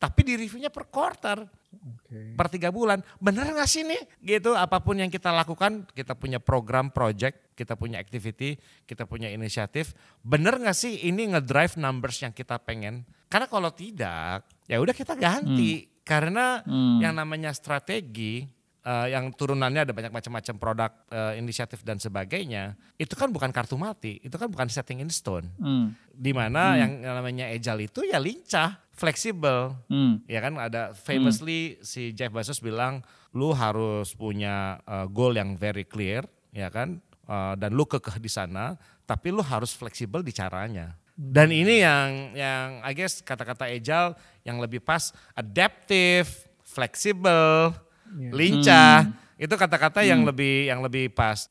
Speaker 2: tapi di reviewnya per quarter
Speaker 3: Oke.
Speaker 2: per tiga bulan. Bener gak sih nih? Gitu apa pun yang kita lakukan, kita punya program, project, kita punya activity, kita punya inisiatif. Bener gak sih ini ngedrive numbers yang kita pengen? Karena kalau tidak, ya udah kita ganti. Karena
Speaker 4: Hmm.
Speaker 2: yang namanya strategi, eh, yang turunannya ada banyak macam-macam produk, eh, inisiatif dan sebagainya, itu kan bukan kartu mati, itu kan bukan setting in stone.
Speaker 4: Hmm.
Speaker 2: Di mana yang namanya agile itu ya lincah, fleksibel.
Speaker 4: Hmm.
Speaker 2: Ya kan ada famously si Jeff Bezos bilang lu harus punya uh, goal yang very clear ya kan Uh, dan lu kekeh di sana tapi lu harus fleksibel di caranya. Dan ini yang yang I guess kata-kata agile yang lebih pas adaptive, fleksibel,
Speaker 3: Iya.
Speaker 2: lincah. Itu kata-kata yang lebih yang lebih pas.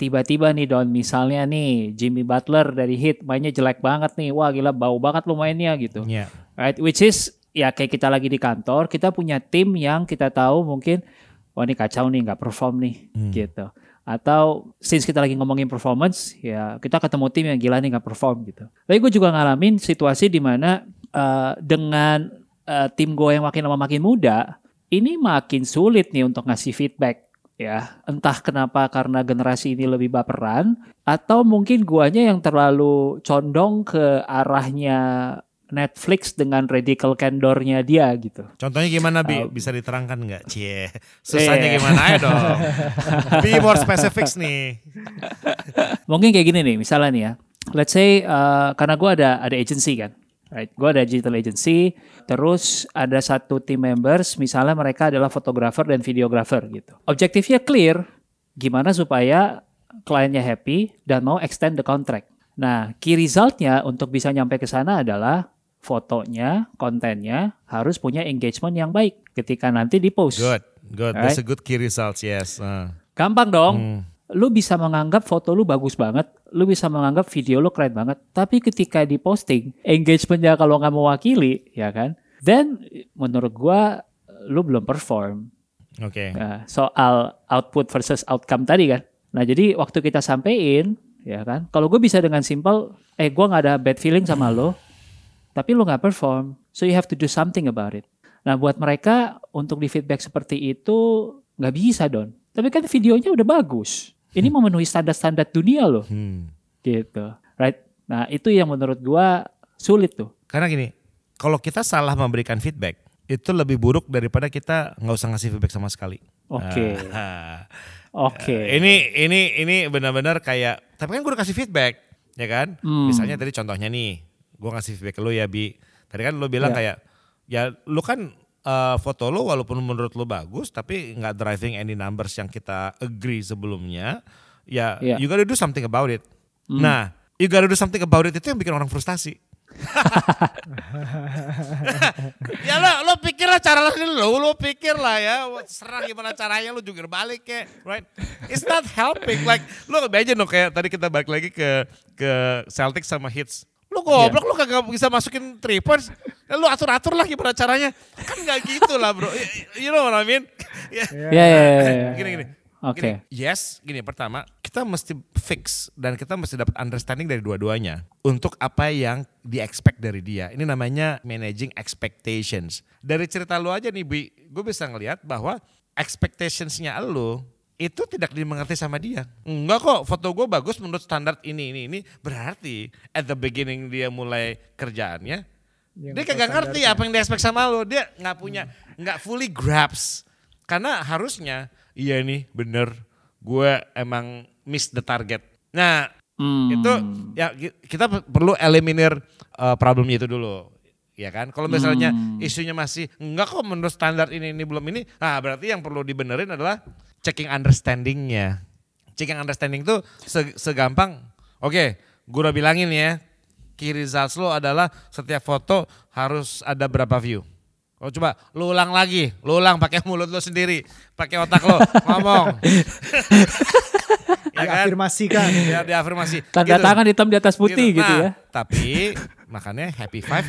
Speaker 4: Tiba-tiba nih Don, misalnya nih Jimmy Butler dari Heat mainnya jelek banget nih. Wah gila bau banget lu mainnya gitu.
Speaker 2: Iya.
Speaker 4: Right, which is ya kayak kita lagi di kantor, kita punya tim yang kita tahu mungkin wah ini kacau nih nggak perform nih gitu. Atau since kita lagi ngomongin performance, ya kita ketemu tim yang gila nih nggak perform gitu. Tapi gue juga ngalamin situasi di mana eh, dengan eh, tim gue yang makin lama makin muda, ini makin sulit nih untuk ngasih feedback ya. Entah kenapa karena generasi ini lebih baperan atau mungkin guanya yang terlalu condong ke arahnya Netflix dengan radical candornya dia gitu.
Speaker 2: Contohnya gimana Bi?
Speaker 4: Uh,
Speaker 2: Bisa diterangkan nggak? Cie, susahnya
Speaker 4: Iya.
Speaker 2: gimana ayo dong. Be more specifics nih.
Speaker 4: Mungkin kayak gini nih, misalnya nih ya. Let's say uh, karena gue ada ada agency kan, right? Gue ada digital agency, terus ada satu team members, misalnya mereka adalah fotografer dan videographer gitu. Objektifnya clear, gimana supaya kliennya happy dan mau extend the contract. Nah, key resultnya untuk bisa nyampe ke sana adalah fotonya, kontennya harus punya engagement yang baik ketika nanti di post.
Speaker 2: Good, good. That's a good key results, yes. Uh.
Speaker 4: Gampang dong.
Speaker 2: Hmm.
Speaker 4: Lu bisa menganggap foto lu bagus banget, lu bisa menganggap video lu keren banget, tapi ketika di posting, engagementnya kalau nggak mewakili, ya kan? Then menurut gua lu belum perform.
Speaker 2: Oke.
Speaker 4: Nah, soal output versus outcome tadi kan. Nah, jadi waktu kita sampein, ya kan? Kalau gue bisa dengan simple, eh gua nggak ada bad feeling sama lo, tapi lu nggak perform, so you have to do something about it. Nah, buat mereka untuk di feedback seperti itu nggak bisa don. Tapi kan videonya udah bagus. Ini memenuhi standar-standar dunia loh,
Speaker 2: Hmm.
Speaker 4: gitu, right? Nah, itu yang menurut gua sulit tuh.
Speaker 2: Karena gini, kalau kita salah memberikan feedback, itu lebih buruk daripada kita nggak usah ngasih feedback sama sekali.
Speaker 4: Oke,
Speaker 2: Ah.
Speaker 4: oke.
Speaker 2: Ini ini ini benar-benar kayak, tapi kan gue udah kasih feedback, ya kan?
Speaker 4: Hmm.
Speaker 2: Misalnya tadi contohnya nih, gue ngasih feedback ke lu ya Bi. Tadi kan lu bilang
Speaker 4: Ya.
Speaker 2: kayak, ya lu kan eh, foto lu walaupun menurut lu bagus, tapi nggak driving any numbers yang kita agree sebelumnya. Ya,
Speaker 4: Ya.
Speaker 2: you gotta do something about it.
Speaker 4: Hmm.
Speaker 2: Nah, you gotta do something about it itu yang bikin orang frustasi. ya lo lo pikir lah cara lo lo lo pikir lah ya serah gimana caranya lo juga balik kayak right it's not helping like lo aja no kayak tadi kita balik lagi ke ke Celtics sama Hits lo goblok lo kagak bisa masukin three points. Ya, lo atur atur lah gimana caranya. Kan nggak gitu lah bro. You know what I mean? Ya.
Speaker 4: Ya,
Speaker 2: gini gini.
Speaker 4: Oke.
Speaker 2: Gini, yes, gini. Pertama kita mesti fix dan kita mesti dapat understanding dari dua-duanya untuk apa yang di expect dari dia. Ini namanya managing expectations. Dari cerita lu aja nih, Bi, gue bisa ngelihat bahwa expectationsnya lu itu tidak dimengerti sama dia. Enggak kok, foto gue bagus menurut standar ini, ini, ini. Berarti at the beginning dia mulai kerjaannya,
Speaker 3: Yang
Speaker 2: dia
Speaker 3: apa
Speaker 2: kagak ngerti apa yang dia expect sama lo. Dia nggak punya, nggak fully grasp. Karena harusnya, iya nih bener, gue emang miss the target. Nah
Speaker 4: Hmm.
Speaker 2: itu ya ki- kita pe- perlu eliminir uh, problemnya itu dulu. Ya kan, kalau misalnya
Speaker 4: Hmm.
Speaker 2: isunya masih enggak kok menurut standar ini ini belum ini, nah berarti yang perlu dibenerin adalah checking understandingnya. Checking understanding tuh se- segampang, oke, gue udah bilangin ya, key results lo adalah setiap foto harus ada berapa view. Oh coba lu ulang lagi, lu ulang pakai mulut lo sendiri, pakai otak lo ngomong. ya kan?
Speaker 3: Diafirmasikan.
Speaker 2: Ya diafirmasi.
Speaker 4: Tanda
Speaker 2: Gitu.
Speaker 4: tangan hitam di atas putih gitu,
Speaker 2: Nah,
Speaker 4: ya.
Speaker 2: Tapi makanya Happy Five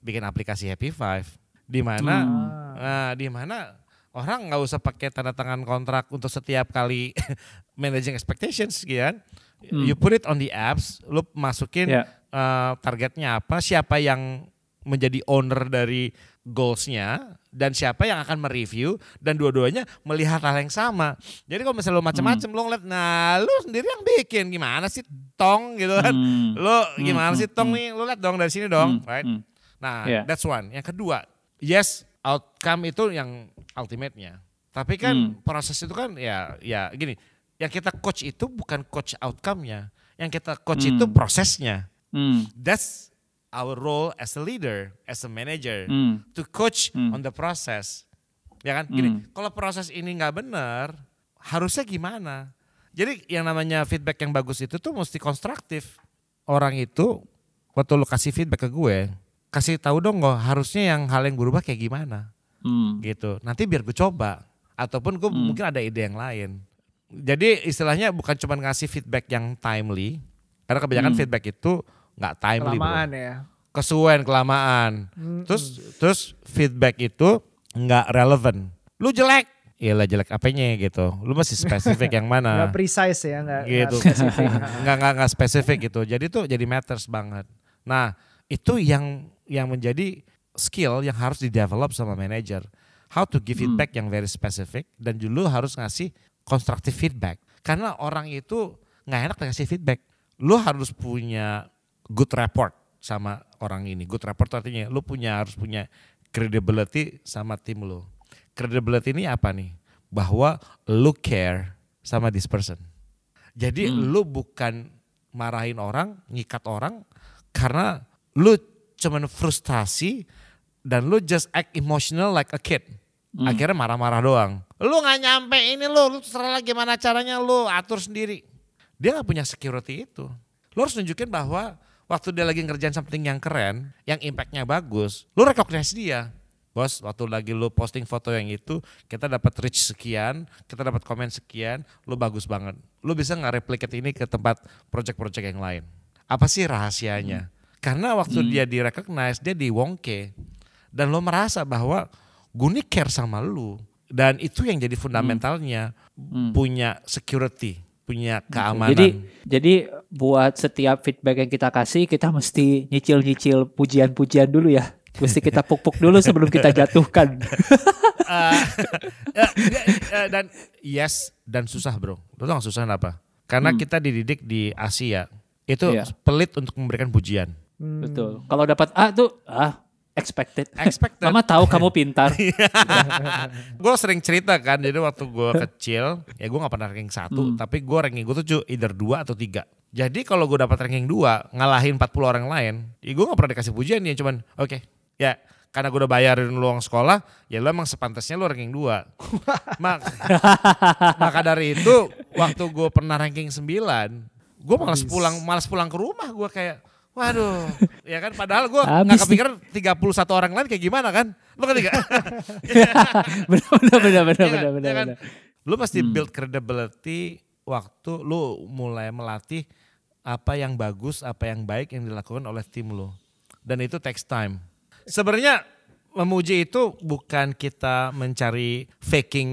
Speaker 2: bikin aplikasi Happy Five di mana
Speaker 4: Hmm.
Speaker 2: nah, di mana orang nggak usah pakai tanda tangan kontrak untuk setiap kali managing expectations gitu kan. You put it on the apps, lu masukin
Speaker 4: Ya.
Speaker 2: eh, targetnya apa, siapa yang menjadi owner dari goalsnya dan siapa yang akan mereview dan dua-duanya melihat hal yang sama. Jadi kalau misalnya lo macam-macam lo ngeliat, nah lo sendiri yang bikin gimana sih tong gitu kan?
Speaker 4: Hmm.
Speaker 2: Lo gimana
Speaker 4: Hmm,
Speaker 2: sih tong
Speaker 4: hmm,
Speaker 2: nih? Lo lihat dong dari sini dong,
Speaker 4: Hmm,
Speaker 2: right?
Speaker 4: hmm.
Speaker 2: Nah,
Speaker 4: Yeah.
Speaker 2: that's one. Yang kedua, yes, outcome itu yang ultimate-nya. Tapi kan
Speaker 4: Hmm.
Speaker 2: proses itu kan ya ya gini, yang kita coach itu bukan coach outcome-nya. Yang kita coach
Speaker 4: Hmm.
Speaker 2: itu prosesnya.
Speaker 4: Hmm.
Speaker 2: That's our role as a leader, as a manager
Speaker 4: Hmm.
Speaker 2: to coach
Speaker 4: Hmm.
Speaker 2: on the process. Ya kan? Gini,
Speaker 4: Hmm.
Speaker 2: kalau proses ini nggak benar, harusnya gimana? Jadi yang namanya feedback yang bagus itu tuh mesti konstruktif. Orang itu waktu lu kasih feedback ke gue, kasih tahu dong kok harusnya yang hal yang berubah kayak gimana
Speaker 4: Hmm.
Speaker 2: gitu. Nanti biar gue coba ataupun gue
Speaker 4: Hmm.
Speaker 2: mungkin ada ide yang lain. Jadi istilahnya bukan cuma ngasih feedback yang timely, karena kebanyakan
Speaker 4: Hmm.
Speaker 2: feedback itu nggak timely, bro
Speaker 3: Kelamaan ya.
Speaker 2: kesuwen kelamaan.
Speaker 3: Hmm,
Speaker 2: Terus terus feedback itu nggak relevan. Lu jelek, Iyalah jelek apanya gitu. Lu masih spesifik yang mana?
Speaker 3: precise ya, nggak nggak
Speaker 2: gitu.
Speaker 3: spesifik.
Speaker 2: Nggak nggak nggak spesifik gitu. Jadi tuh jadi matters banget. Nah itu yang yang menjadi skill yang harus di develop sama manager. How to give
Speaker 4: Hmm.
Speaker 2: feedback yang very specific dan dulu harus ngasih constructive feedback. Karena orang itu nggak enak ngasih feedback. Lu harus punya good report sama orang ini. Good report artinya lu punya harus punya credibility sama tim lu. Credibility ini apa nih? Bahwa lu care sama this person. Jadi
Speaker 4: Hmm.
Speaker 2: lu bukan marahin orang, ngikat orang karena lu cuman frustasi dan lu just act emotional like a kid.
Speaker 4: Hmm.
Speaker 2: Akhirnya marah-marah doang. Lu nggak nyampe ini lu, lu terserah gimana caranya lu atur sendiri. Dia nggak punya security itu. Lu harus nunjukin bahwa waktu dia lagi ngerjain something yang keren, yang impactnya bagus, lu recognize dia. Bos, waktu lagi lu posting foto yang itu, kita dapat reach sekian, kita dapat komen sekian, lu bagus banget. Lu bisa nggak replicate ini ke tempat project-project yang lain? Apa sih rahasianya? Karena waktu dia di recognize, dia di wongke. Dan lo merasa bahwa gue nih care sama lu. Dan itu yang jadi fundamentalnya,
Speaker 4: Hmm.
Speaker 2: punya security, punya keamanan.
Speaker 4: Jadi jadi buat setiap feedback yang kita kasih kita mesti nyicil-nyicil pujian-pujian dulu ya. Mesti kita puk-puk dulu sebelum kita jatuhkan.
Speaker 2: Eh, dan yes dan susah bro. Lo tau gak susah kenapa? Karena kita dididik di Asia itu
Speaker 4: Iya.
Speaker 2: pelit untuk memberikan pujian.
Speaker 3: Hmm.
Speaker 4: Betul. Kalau dapat A tuh ah expected.
Speaker 2: Expected.
Speaker 4: Mama tahu kamu pintar.
Speaker 2: gue sering cerita kan, jadi waktu gue kecil, ya gue gak pernah ranking satu, tapi gue ranking gue tuh either dua atau tiga. Jadi kalau gue dapat ranking dua, ngalahin 40 orang lain, ya gue gak pernah dikasih pujian ya, cuman oke, ya karena gue udah bayarin lu uang sekolah, ya lu emang sepantasnya lu ranking dua. Mak- maka dari itu, waktu gue pernah ranking 9, gue malas pulang, malas pulang ke rumah, gue kayak, Waduh, ya kan padahal gue nggak kepikiran 31 orang lain kayak gimana kan? Lu kan tiga.
Speaker 4: benar benar benar benar
Speaker 2: Iya kan?
Speaker 4: benar
Speaker 2: Iya
Speaker 4: benar.
Speaker 2: kan?
Speaker 4: benar.
Speaker 2: Lu pasti
Speaker 4: Hmm.
Speaker 2: build credibility waktu lu mulai melatih apa yang bagus, apa yang baik yang dilakukan oleh tim lu. Dan itu takes time. Sebenarnya memuji itu bukan kita mencari faking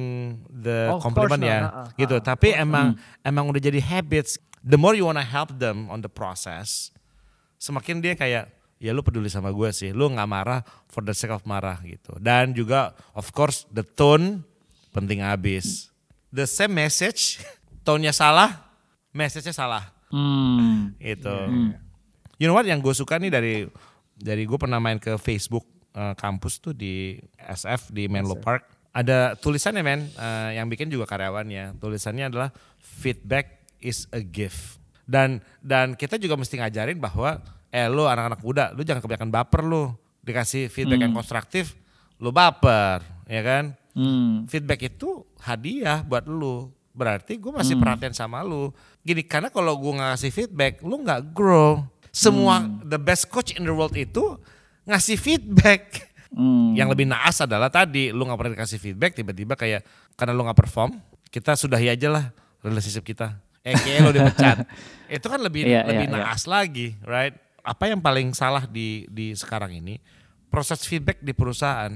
Speaker 2: the
Speaker 3: course
Speaker 2: compliment ya,
Speaker 3: uh-uh,
Speaker 2: gitu.
Speaker 3: uh-uh,
Speaker 2: Tapi emang emang udah jadi habits. The more you wanna help them on the process, semakin dia kayak ya lu peduli sama gue sih, lu nggak marah for the sake of marah gitu. Dan juga of course the tone penting abis. The same message, tone-nya salah, message-nya salah
Speaker 4: Hmm.
Speaker 2: gitu.
Speaker 3: Iya,
Speaker 2: You know what yang gue suka nih dari dari gue pernah main ke Facebook eh, kampus tuh di SF di Menlo Park. Ada tulisannya men eh, yang bikin juga karyawannya. Tulisannya adalah feedback is a gift. Dan dan kita juga mesti ngajarin bahwa eh lu anak-anak muda, lu jangan kebanyakan baper lu. Dikasih feedback yang konstruktif, lu baper, ya kan?
Speaker 4: Hmm.
Speaker 2: feedback itu hadiah buat lu. Berarti gue masih
Speaker 4: Hmm.
Speaker 2: perhatian sama lu. Gini, karena kalau gue nggak ngasih feedback, lu nggak grow. Semua
Speaker 4: Hmm.
Speaker 2: the best coach in the world itu ngasih feedback.
Speaker 4: Hmm.
Speaker 2: Yang lebih naas adalah tadi, lu nggak pernah dikasih feedback, tiba-tiba kayak karena lu nggak perform, kita sudahi aja lah relationship kita. Eh, kayak lu dipecat. itu kan lebih
Speaker 4: Iya,
Speaker 2: lebih
Speaker 4: iya.
Speaker 2: naas lagi, right? Apa yang paling salah di di sekarang ini? Proses feedback di perusahaan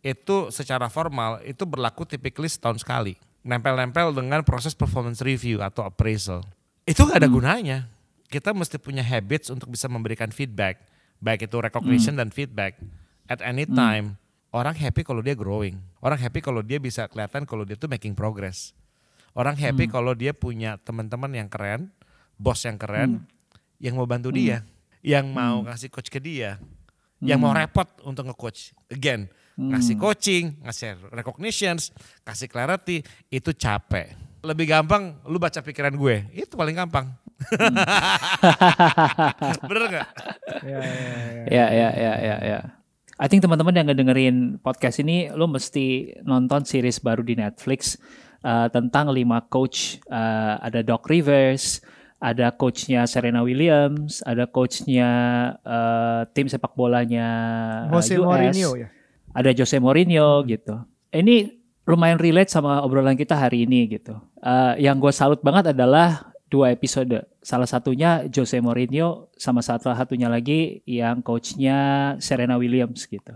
Speaker 2: itu secara formal itu berlaku typically setahun sekali. Nempel-nempel dengan proses performance review atau appraisal. Itu gak ada
Speaker 4: Hmm.
Speaker 2: gunanya. Kita mesti punya habits untuk bisa memberikan feedback. Baik itu recognition
Speaker 4: Hmm.
Speaker 2: dan feedback at any time. orang happy kalau dia growing. Orang happy kalau dia bisa kelihatan kalau dia tuh making progress. Orang happy kalau dia punya teman-teman yang keren, bos yang keren, yang mau bantu dia, yang mau kasih coach ke dia, yang mau repot untuk nge-coach. Again, ngasih coaching, ngasih recognitions, kasih clarity, itu capek. Lebih gampang lu baca pikiran gue, itu paling gampang. Bener gak?
Speaker 3: Ya, ya, ya.
Speaker 4: Ya, ya, ya, ya, ya. I think teman-teman yang ngedengerin podcast ini, lo mesti nonton series baru di Netflix uh, tentang lima coach. Uh, ada Doc Rivers, ada coachnya Serena Williams, ada coachnya uh, tim sepak bolanya uh,
Speaker 3: Jose
Speaker 4: US,
Speaker 3: Mourinho ya.
Speaker 4: ada Jose Mourinho gitu. Ini lumayan relate sama obrolan kita hari ini gitu. Uh, yang gue salut banget adalah dua episode. Salah satunya Jose Mourinho sama salah satunya lagi yang coachnya Serena Williams gitu.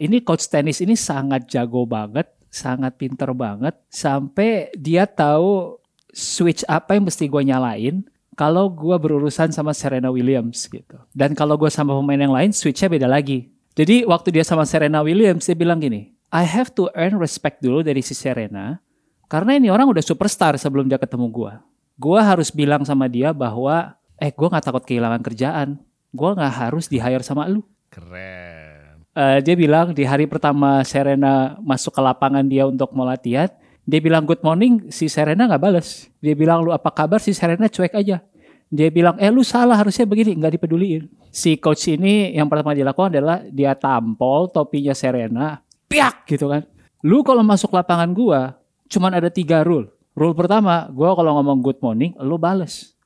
Speaker 4: Ini coach tenis ini sangat jago banget, sangat pinter banget sampai dia tahu switch apa yang mesti gue nyalain kalau gue berurusan sama Serena Williams gitu. Dan kalau gue sama pemain yang lain switchnya beda lagi. Jadi waktu dia sama Serena Williams dia bilang gini, I have to earn respect dulu dari si Serena karena ini orang udah superstar sebelum dia ketemu gue gue harus bilang sama dia bahwa eh gue nggak takut kehilangan kerjaan gue nggak harus di hire sama lu
Speaker 2: Keren.
Speaker 4: Eh, dia bilang di hari pertama Serena masuk ke lapangan dia untuk mau latihan dia bilang good morning. Si Serena nggak balas dia bilang lu apa kabar? Si Serena cuek aja. Dia bilang eh lu salah harusnya begini. Nggak dipeduliin. Si coach ini yang pertama dia lakukan adalah dia tampol topinya Serena piak gitu kan. Lu kalau masuk lapangan gua cuman ada tiga rule. Rule pertama, gue kalau ngomong good morning, lu bales.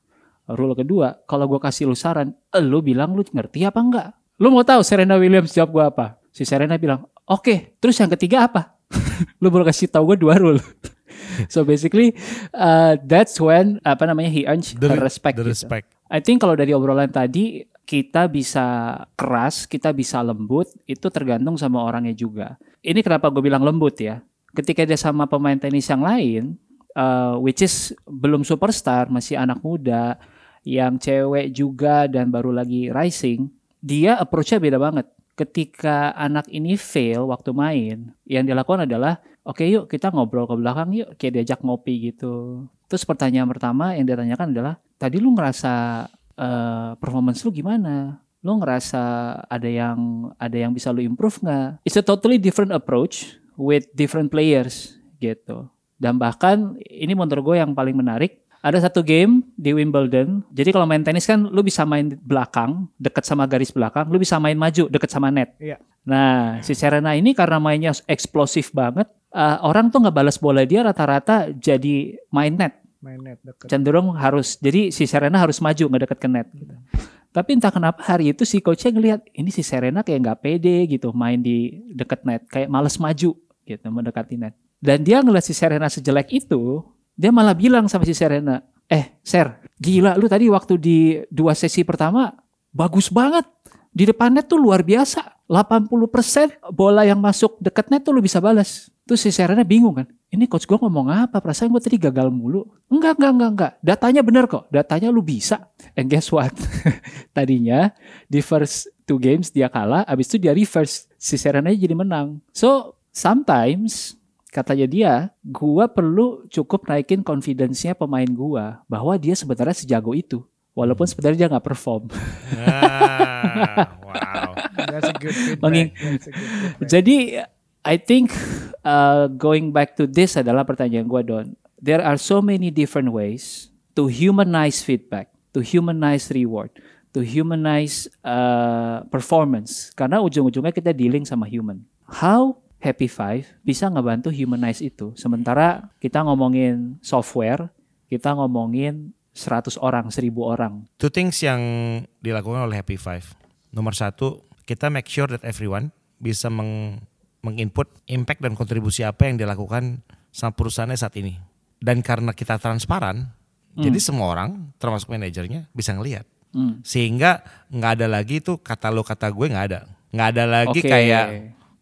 Speaker 4: Rule kedua, kalau gue kasih lu saran, lu bilang lu ngerti apa enggak? Lu mau tahu Serena Williams jawab gue apa? Si Serena bilang, oke. Okay. Terus yang ketiga apa? lu baru kasih tahu gue dua rule. so basically, uh, that's when apa namanya he earns
Speaker 2: The,
Speaker 4: her respect.
Speaker 2: the
Speaker 4: gitu.
Speaker 2: respect.
Speaker 4: I think kalau dari obrolan tadi kita bisa keras, kita bisa lembut, itu tergantung sama orangnya juga. Ini kenapa gue bilang lembut ya? Ketika dia sama pemain tenis yang lain, uh, which is belum superstar, masih anak muda, yang cewek juga dan baru lagi rising, dia approach-nya beda banget. Ketika anak ini fail waktu main, yang dilakukan adalah, oke okay, yuk kita ngobrol ke belakang yuk, kayak diajak ngopi gitu. Terus pertanyaan pertama yang dia tanyakan adalah, tadi lu ngerasa uh, performance lu gimana? Lu ngerasa ada yang ada yang bisa lu improve nggak? It's a totally different approach with different players gitu. Dan bahkan ini menurut gue yang paling menarik ada satu game di Wimbledon. Jadi kalau main tenis kan lu bisa main belakang, deket sama garis belakang, lu bisa main maju, deket sama net.
Speaker 3: Iya.
Speaker 4: Nah, si Serena ini karena mainnya eksplosif banget, uh, orang tuh nggak balas bola dia rata-rata jadi main net.
Speaker 3: Main net deket.
Speaker 4: Cenderung harus, jadi si Serena harus maju nggak deket ke net. Gitu. Tapi entah kenapa hari itu si coachnya ngelihat ini si Serena kayak nggak pede gitu main di deket net, kayak males maju gitu mendekati net. Dan dia ngeliat si Serena sejelek itu, dia malah bilang sama si Serena, eh Ser, gila lu tadi waktu di dua sesi pertama bagus banget. Di depan net tuh luar biasa. 80% bola yang masuk deket net tuh lu bisa balas. Terus si Serena bingung kan. Ini coach gue ngomong apa? Perasaan gue tadi gagal mulu. Enggak, enggak, enggak, enggak. Datanya bener kok. Datanya lu bisa. And guess what? Tadinya di first two games dia kalah. Abis itu dia reverse. Si Serena jadi menang. So, sometimes katanya dia, gua perlu cukup naikin confidence-nya pemain gua bahwa dia sebenarnya sejago itu. Walaupun sebenarnya dia nggak perform.
Speaker 2: Ah, wow.
Speaker 3: That's a good feedback.
Speaker 4: Menging-
Speaker 3: That's a good feedback.
Speaker 4: Jadi I think uh, going back to this adalah pertanyaan gua Don. There are so many different ways to humanize feedback, to humanize reward, to humanize uh, performance. Karena ujung-ujungnya kita dealing sama human. How Happy Five bisa ngebantu humanize itu. Sementara kita ngomongin software, kita ngomongin 100 orang, 1000 orang.
Speaker 2: Two things yang dilakukan oleh Happy Five. Nomor satu, kita make sure that everyone bisa meng, menginput impact dan kontribusi apa yang dilakukan sama perusahaannya saat ini. Dan karena kita transparan, jadi semua orang, termasuk manajernya, bisa ngelihat.
Speaker 4: Hmm.
Speaker 2: Sehingga nggak ada lagi tuh kata lo kata gue nggak ada. Nggak ada lagi
Speaker 4: Oke.
Speaker 2: kayak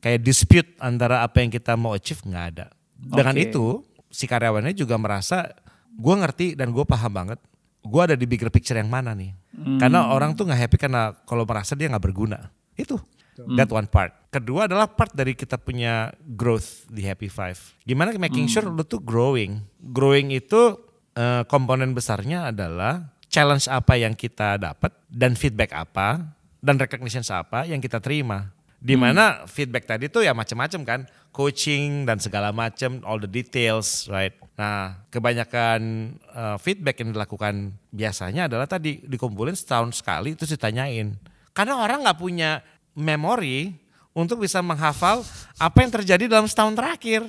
Speaker 2: kayak dispute antara apa yang kita mau achieve nggak ada. Dengan
Speaker 4: Oke.
Speaker 2: itu si karyawannya juga merasa gue ngerti dan gue paham banget. Gue ada di bigger picture yang mana nih.
Speaker 4: Hmm.
Speaker 2: Karena orang tuh nggak happy karena kalau merasa dia nggak berguna. Itu. That one part. Kedua adalah part dari kita punya growth di Happy Five. Gimana making sure lu tuh growing. Growing itu eh, komponen besarnya adalah challenge apa yang kita dapat dan feedback apa dan recognition apa yang kita terima. Di mana feedback tadi tuh ya macam-macam kan, coaching dan segala macam, all the details, right? Nah, kebanyakan eh, feedback yang dilakukan biasanya adalah tadi dikumpulin setahun sekali terus ditanyain. Karena orang nggak punya memori untuk bisa menghafal apa yang terjadi dalam setahun terakhir.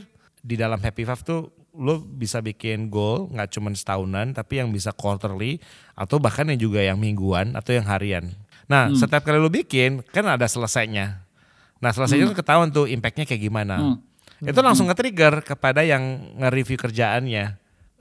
Speaker 2: Di dalam Happy Five tuh lo bisa bikin goal nggak cuma setahunan tapi yang bisa quarterly atau bahkan yang juga yang mingguan atau yang harian. Nah, setiap kali lo bikin kan ada selesainya. Nah, selesainya tuh ketahuan tuh impactnya kayak gimana. Itu langsung nge-trigger kepada yang nge-review kerjaannya.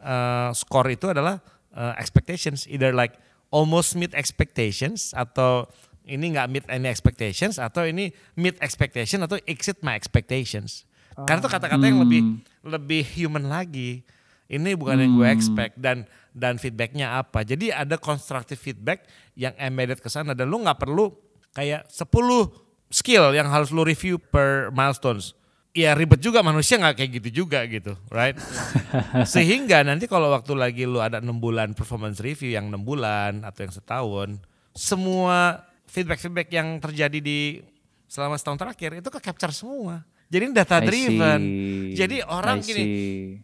Speaker 2: Eh, score itu adalah eh, expectations, either like almost meet expectations atau ini nggak meet any expectations atau ini meet expectation atau exceed my expectations. Karena itu kata-kata yang lebih lebih human lagi. Ini bukan yang gue expect dan dan feedbacknya apa. Jadi ada constructive feedback yang embedded ke sana dan lu nggak perlu kayak 10 skill yang harus lu review per milestones. Ya ribet juga manusia nggak kayak gitu juga gitu, right? Sehingga nanti kalau waktu lagi lu ada enam bulan performance review yang enam bulan atau yang setahun, semua feedback-feedback yang terjadi di selama setahun terakhir itu ke capture semua. Jadi ini data driven. Jadi orang gini,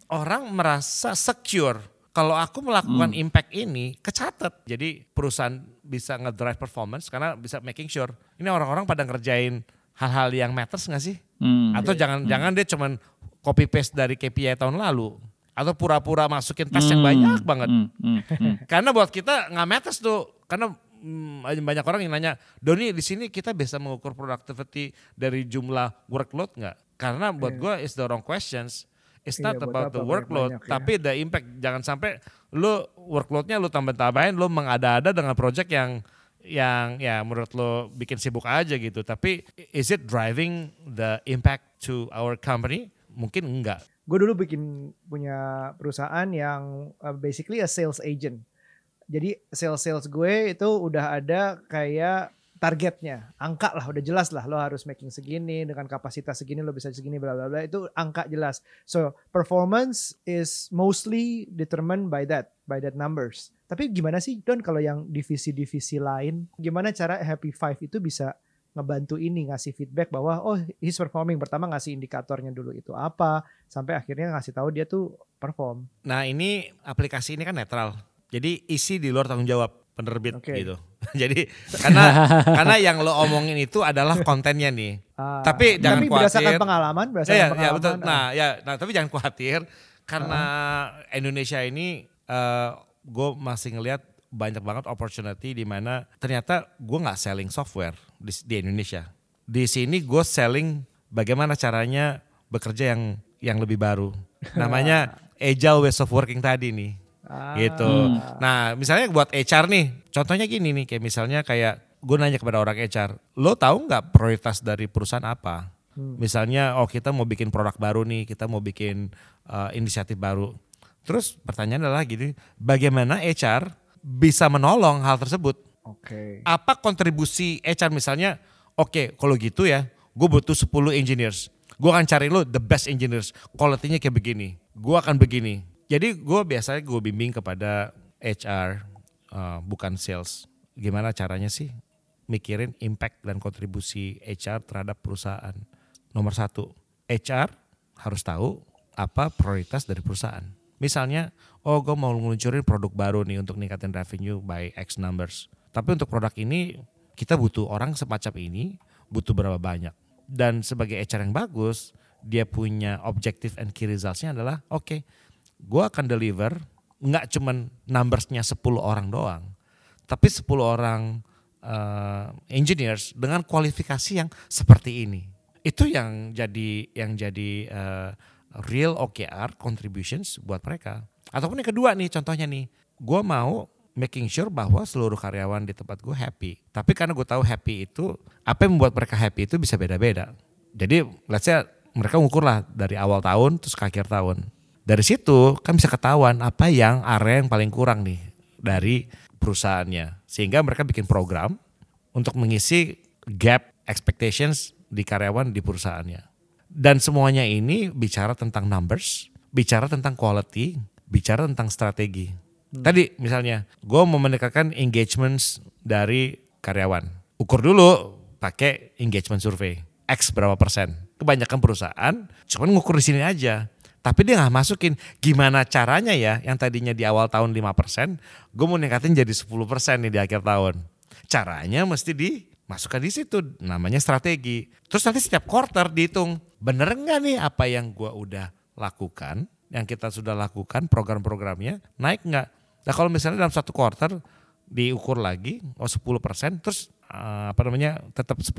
Speaker 2: orang merasa secure kalau aku melakukan
Speaker 4: Hmm.
Speaker 2: impact ini kecatat. Jadi perusahaan bisa ngedrive performance karena bisa making sure ini orang-orang pada ngerjain hal-hal yang matters nggak sih?
Speaker 4: Hmm.
Speaker 2: Atau jangan jangan dia cuman copy paste dari KPI tahun lalu atau pura-pura masukin tes yang
Speaker 4: Hmm.
Speaker 2: banyak banget.
Speaker 4: Hmm, hmm, hmm.
Speaker 2: Karena buat kita nggak matters tuh. Karena mm, banyak orang yang nanya, Doni di sini kita bisa mengukur productivity dari jumlah workload nggak? Karena buat gue it's the wrong questions. It's
Speaker 3: Iya,
Speaker 2: not
Speaker 3: buat
Speaker 2: about the workload,
Speaker 3: banyak-banyak ya.
Speaker 2: tapi the impact. Jangan sampai lu workloadnya lu tambah-tambahin, lu mengada-ada dengan project yang yang ya menurut lo bikin sibuk aja gitu. Tapi is it driving the impact to our company? Mungkin enggak.
Speaker 3: Gue dulu bikin punya perusahaan yang uh, basically a sales agent. Jadi sales sales gue itu udah ada kayak targetnya, angka lah, udah jelas lah. Lo harus making segini dengan kapasitas segini, lo bisa segini, bla bla bla. Itu angka jelas. So performance is mostly determined by that, by that numbers. Tapi gimana sih Don kalau yang divisi-divisi lain, gimana cara Happy Five itu bisa ngebantu ini ngasih feedback bahwa oh he's performing pertama ngasih indikatornya dulu itu apa sampai akhirnya ngasih tahu dia tuh perform
Speaker 2: Nah ini aplikasi ini kan netral. Jadi isi di luar tanggung jawab penerbit
Speaker 3: Oke.
Speaker 2: gitu. Jadi karena karena yang lo omongin itu adalah kontennya nih.
Speaker 3: Ah,
Speaker 2: Tapi jangan
Speaker 3: berdasarkan
Speaker 2: khawatir.
Speaker 3: pengalaman
Speaker 2: Ya,
Speaker 3: berdasarkan
Speaker 2: ya, ya
Speaker 3: pengalaman
Speaker 2: betul.
Speaker 3: ah.
Speaker 2: Nah ya, nah tapi jangan khawatir karena Indonesia ini gue masih ngelihat banyak banget opportunity di mana ternyata gue nggak selling software di, di Indonesia. Di sini gue selling bagaimana caranya bekerja yang yang lebih baru. Namanya agile ways of working tadi nih
Speaker 3: Ah.
Speaker 2: gitu. Nah, misalnya buat HR nih, contohnya gini nih, kayak misalnya kayak gue nanya kepada orang HR, lo tahu nggak prioritas dari perusahaan apa? Misalnya, oh kita mau bikin produk baru nih, kita mau bikin uh, inisiatif baru. Terus pertanyaan adalah gini, bagaimana HR bisa menolong hal tersebut?
Speaker 3: oke
Speaker 2: Apa kontribusi HR misalnya, oke kalau gitu ya, gue butuh 10 engineers. Gue akan cari lo the best engineers, quality-nya kayak begini. Gue akan begini. Jadi gue biasanya gue bimbing kepada HR, uh, bukan sales. Gimana caranya sih mikirin impact dan kontribusi HR terhadap perusahaan. Nomor satu, HR harus tahu apa prioritas dari perusahaan. Misalnya, oh gue mau ngeluncurin produk baru nih untuk ningkatin revenue by X numbers. Tapi untuk produk ini kita butuh orang semacam ini, butuh berapa banyak. Dan sebagai HR yang bagus, dia punya objective and key results-nya adalah oke, gue akan deliver nggak cuman numbersnya 10 orang doang, tapi 10 orang eh, engineers dengan kualifikasi yang seperti ini. Itu yang jadi yang jadi eh, real OKR contributions buat mereka. Ataupun yang kedua nih contohnya nih, gue mau making sure bahwa seluruh karyawan di tempat gue happy. Tapi karena gue tahu happy itu, apa yang membuat mereka happy itu bisa beda-beda. Jadi let's say mereka ngukur lah dari awal tahun terus ke akhir tahun. Dari situ kan bisa ketahuan apa yang area yang paling kurang nih dari perusahaannya. Sehingga mereka bikin program untuk mengisi gap expectations di karyawan di perusahaannya. Dan semuanya ini bicara tentang numbers, bicara tentang quality, bicara tentang strategi. Tadi misalnya, gue mau meningkatkan engagements dari karyawan. Ukur dulu pakai engagement survey. X berapa persen. Kebanyakan perusahaan cuman ngukur di sini aja. Tapi dia nggak masukin gimana caranya ya yang tadinya di awal tahun 5%, gue mau ningkatin jadi 10% nih di akhir tahun. Caranya mesti dimasukkan di situ namanya strategi. Terus nanti setiap quarter dihitung bener nggak nih apa yang gue udah lakukan, yang kita sudah lakukan program-programnya naik nggak? Nah kalau misalnya dalam satu quarter diukur lagi oh 10% terus uh, apa namanya tetap 10%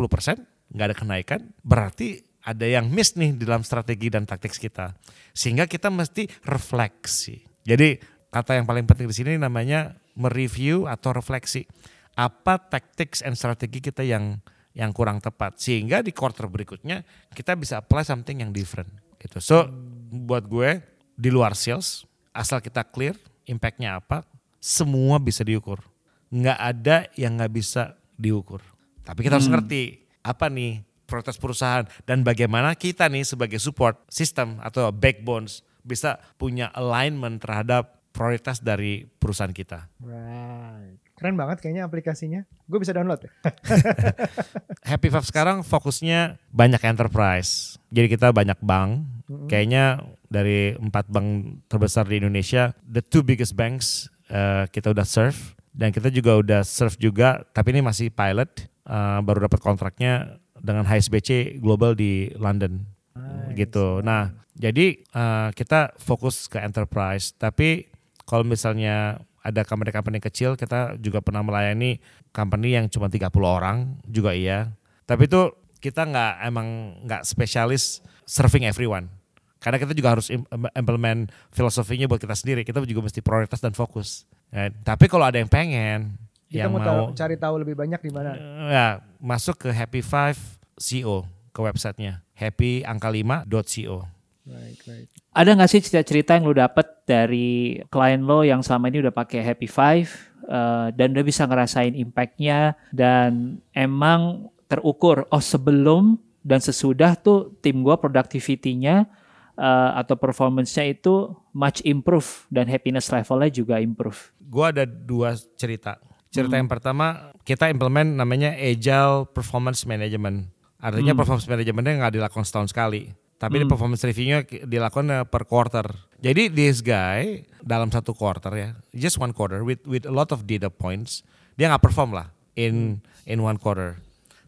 Speaker 2: nggak ada kenaikan berarti ada yang miss nih di dalam strategi dan taktik kita. Sehingga kita mesti refleksi. Jadi kata yang paling penting di sini namanya mereview atau refleksi. Apa taktik and strategi kita yang yang kurang tepat sehingga di quarter berikutnya kita bisa apply something yang different gitu. So buat gue di luar sales asal kita clear impactnya apa semua bisa diukur. Nggak ada yang nggak bisa diukur. Tapi kita harus ngerti apa nih prioritas perusahaan dan bagaimana kita nih sebagai support system atau backbones bisa punya alignment terhadap prioritas dari perusahaan kita.
Speaker 3: Right. Keren banget kayaknya aplikasinya. Gue bisa download ya.
Speaker 2: Happy Five sekarang fokusnya banyak enterprise. Jadi kita banyak bank. Kayaknya dari empat bank terbesar di Indonesia, the two biggest banks eh, kita udah serve dan kita juga udah serve juga. Tapi ini masih pilot. eh, baru dapat kontraknya dengan HSBC Global di London gitu. Nah, jadi eh, kita fokus ke enterprise. Tapi kalau misalnya ada company-company kecil, kita juga pernah melayani company yang cuma 30 orang juga iya. Tapi itu kita nggak emang nggak spesialis serving everyone. Karena kita juga harus im- implement filosofinya buat kita sendiri. Kita juga mesti prioritas dan fokus. Ya, tapi kalau ada yang pengen,
Speaker 3: Kita
Speaker 2: yang
Speaker 3: mau,
Speaker 2: mau,
Speaker 3: tahu, cari tahu lebih banyak di mana.
Speaker 2: ya masuk ke Happy Five CO ke websitenya happyangka5.co.
Speaker 3: Right, right.
Speaker 4: Ada nggak sih cerita-cerita yang lu dapet dari klien lo yang selama ini udah pakai Happy Five eh, dan udah bisa ngerasain impactnya dan emang terukur oh sebelum dan sesudah tuh tim gua productivity-nya eh, atau performance-nya itu much improve dan happiness levelnya juga improve.
Speaker 2: Gua ada dua cerita. Cerita yang pertama kita implement namanya Agile Performance Management. Artinya performance managementnya nggak dilakukan setahun sekali. Tapi di performance reviewnya dilakukan eh, per quarter. Jadi this guy dalam satu quarter ya, just one quarter with with a lot of data points, dia nggak perform lah in in one quarter.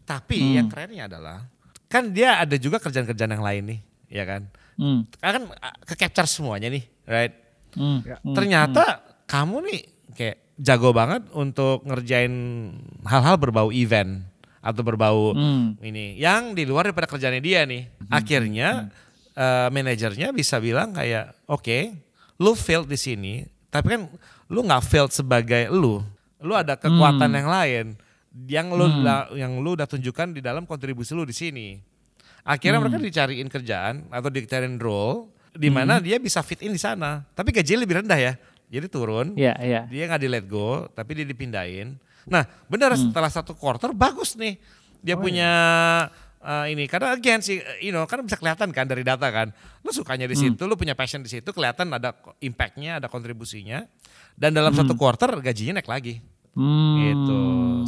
Speaker 2: Tapi yang kerennya adalah kan dia ada juga kerjaan-kerjaan yang lain nih, ya kan?
Speaker 4: Hmm.
Speaker 2: Kan ah, ke capture semuanya nih, right?
Speaker 4: Hmm.
Speaker 3: Ya.
Speaker 4: Hmm.
Speaker 2: Ternyata kamu nih kayak jago banget untuk ngerjain hal-hal berbau event atau berbau
Speaker 4: Hmm.
Speaker 2: ini. Yang di luar daripada kerjaannya dia nih. Akhirnya eh, manajernya bisa bilang kayak, oke, lu failed di sini, tapi kan lu nggak failed sebagai lu, lu ada kekuatan yang lain. Yang lu la- yang lu udah tunjukkan di dalam kontribusi lu di sini. Akhirnya mereka dicariin kerjaan atau dicariin role di mana dia bisa fit in di sana, tapi gajinya lebih rendah ya. Jadi turun,
Speaker 4: Ya, ya.
Speaker 2: dia nggak di let go, tapi dia dipindahin. Nah, benar setelah satu quarter bagus nih. Dia punya uh, ini karena again sih, you know, kan bisa kelihatan kan dari data kan. Lu sukanya di situ, lu punya passion di situ, kelihatan ada impactnya, ada kontribusinya. Dan dalam satu quarter gajinya naik lagi.
Speaker 4: Hmm.
Speaker 2: Gitu.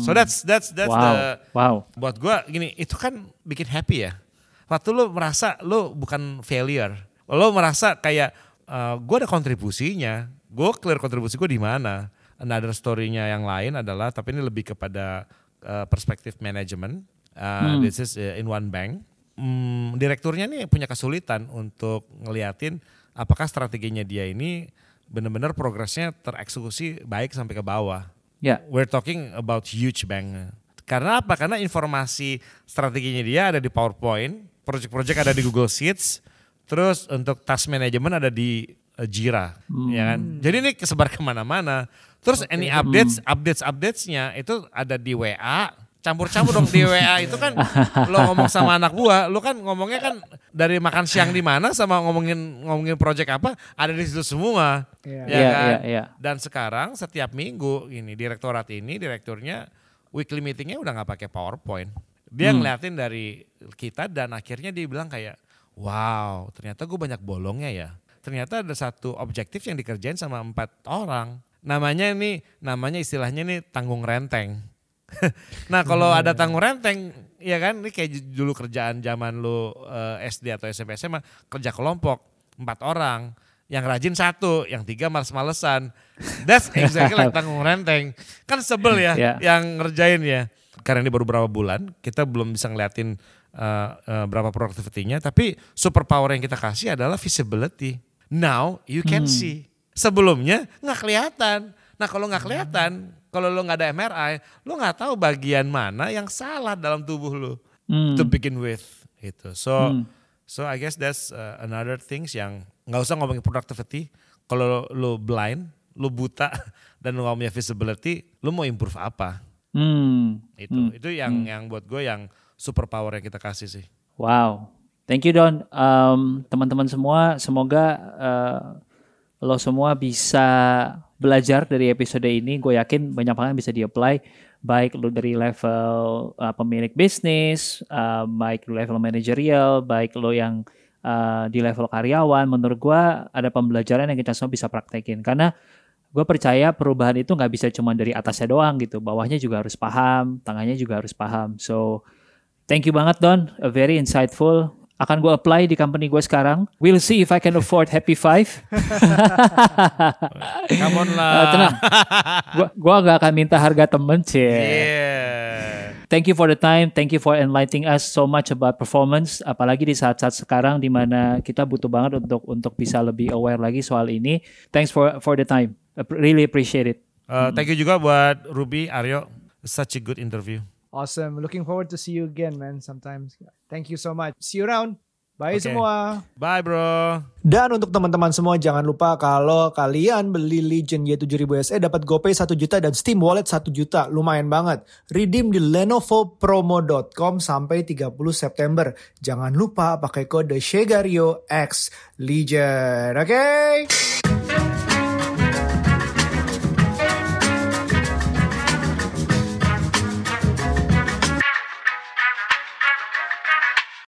Speaker 2: So that's that's that's
Speaker 4: wow.
Speaker 2: the
Speaker 4: wow.
Speaker 2: buat gua gini, itu kan bikin happy ya. Waktu lu merasa lu bukan failure. Lu merasa kayak uh, gua ada kontribusinya. Gue clear kontribusi gue di mana. Another story-nya yang lain adalah tapi ini lebih kepada uh, perspektif manajemen. Uh, This is uh, in one bank. Hmm, direkturnya nih punya kesulitan untuk ngeliatin apakah strateginya dia ini benar-benar progresnya tereksekusi baik sampai ke bawah.
Speaker 4: Ya.
Speaker 2: We're talking about huge bank. Karena apa? Karena informasi strateginya dia ada di PowerPoint, project-project ada di Google Sheets, terus untuk task management ada di eh, Jira, ya kan? Jadi ini kesebar ke mana-mana. Terus any updates, updates, updatesnya itu ada di WA, campur-campur dong di WA itu kan lo ngomong sama anak buah, lo kan ngomongnya kan dari makan siang di mana sama ngomongin ngomongin project apa ada di situ semua,
Speaker 3: Iya.
Speaker 2: ya
Speaker 4: Iya,
Speaker 2: kan?
Speaker 4: iya, iya.
Speaker 2: Dan sekarang setiap minggu ini direktorat ini direkturnya weekly meetingnya udah nggak pakai PowerPoint. Dia
Speaker 4: Hmm.
Speaker 2: ngeliatin dari kita dan akhirnya dia bilang kayak, wow ternyata gue banyak bolongnya ya. Ternyata ada satu objektif yang dikerjain sama empat orang. Namanya ini, namanya istilahnya nih tanggung renteng. nah kalau ada tanggung renteng, ya kan ini kayak dulu kerjaan zaman lu eh, SD atau SMP SMA kerja kelompok empat orang, yang rajin satu, yang tiga males-malesan. That's exactly like tanggung renteng. Kan sebel ya
Speaker 4: Ya.
Speaker 2: yang ngerjain ya. Karena ini baru berapa bulan, kita belum bisa ngeliatin eh, eh, berapa productivity-nya, tapi superpower yang kita kasih adalah visibility. Now you can see. Sebelumnya nggak kelihatan. Nah kalau nggak kelihatan, kalau lo nggak ada MRI, lo nggak tahu bagian mana yang salah dalam tubuh lo
Speaker 4: Hmm.
Speaker 2: to begin with. Itu. So
Speaker 4: Hmm.
Speaker 2: so I guess that's uh, another things yang nggak usah ngomongin productivity. Kalau lo blind, lo buta dan lo nggak punya visibility, lo mau improve apa?
Speaker 4: Hmm.
Speaker 2: Itu
Speaker 4: Hmm.
Speaker 2: itu yang yang buat gue yang superpower yang kita kasih sih.
Speaker 4: Wow, thank you Don. Um, teman-teman semua, semoga uh, lo semua bisa belajar dari episode ini. Gue yakin banyak banget bisa di-apply. Baik lo dari level uh, pemilik bisnis, uh, baik lo level manajerial, baik lo yang uh, di level karyawan. Menurut gue ada pembelajaran yang kita semua bisa praktekin. Karena gue percaya perubahan itu nggak bisa cuma dari atasnya doang gitu. Bawahnya juga harus paham, tangannya juga harus paham. So Thank you banget Don, A very insightful. Akan gue apply di company gue sekarang. We'll see if I can afford Happy Five.
Speaker 2: Come on lah.
Speaker 4: Eh, tenang, gua gua gak akan minta harga temen cie.
Speaker 2: Yeah.
Speaker 4: Thank you for the time, thank you for enlightening us so much about performance. Apalagi di saat-saat sekarang di mana kita butuh banget untuk untuk bisa lebih aware lagi soal ini. Thanks for for the time, really appreciate it.
Speaker 2: Uh, thank you juga buat Ruby, Aryo. Such a good interview.
Speaker 3: Awesome. Looking forward to see you again, man. Sometimes. Thank you so much. See you around. Bye
Speaker 2: Okay.
Speaker 3: semua.
Speaker 2: Bye bro.
Speaker 3: Dan untuk teman-teman semua jangan lupa kalau kalian beli Legion Y7000 SE dapat GoPay 1 juta dan Steam Wallet 1 juta. Lumayan banget. Redeem di lenovopromo.com sampai 30 September. Jangan lupa pakai kode Shegario X Legion. Oke?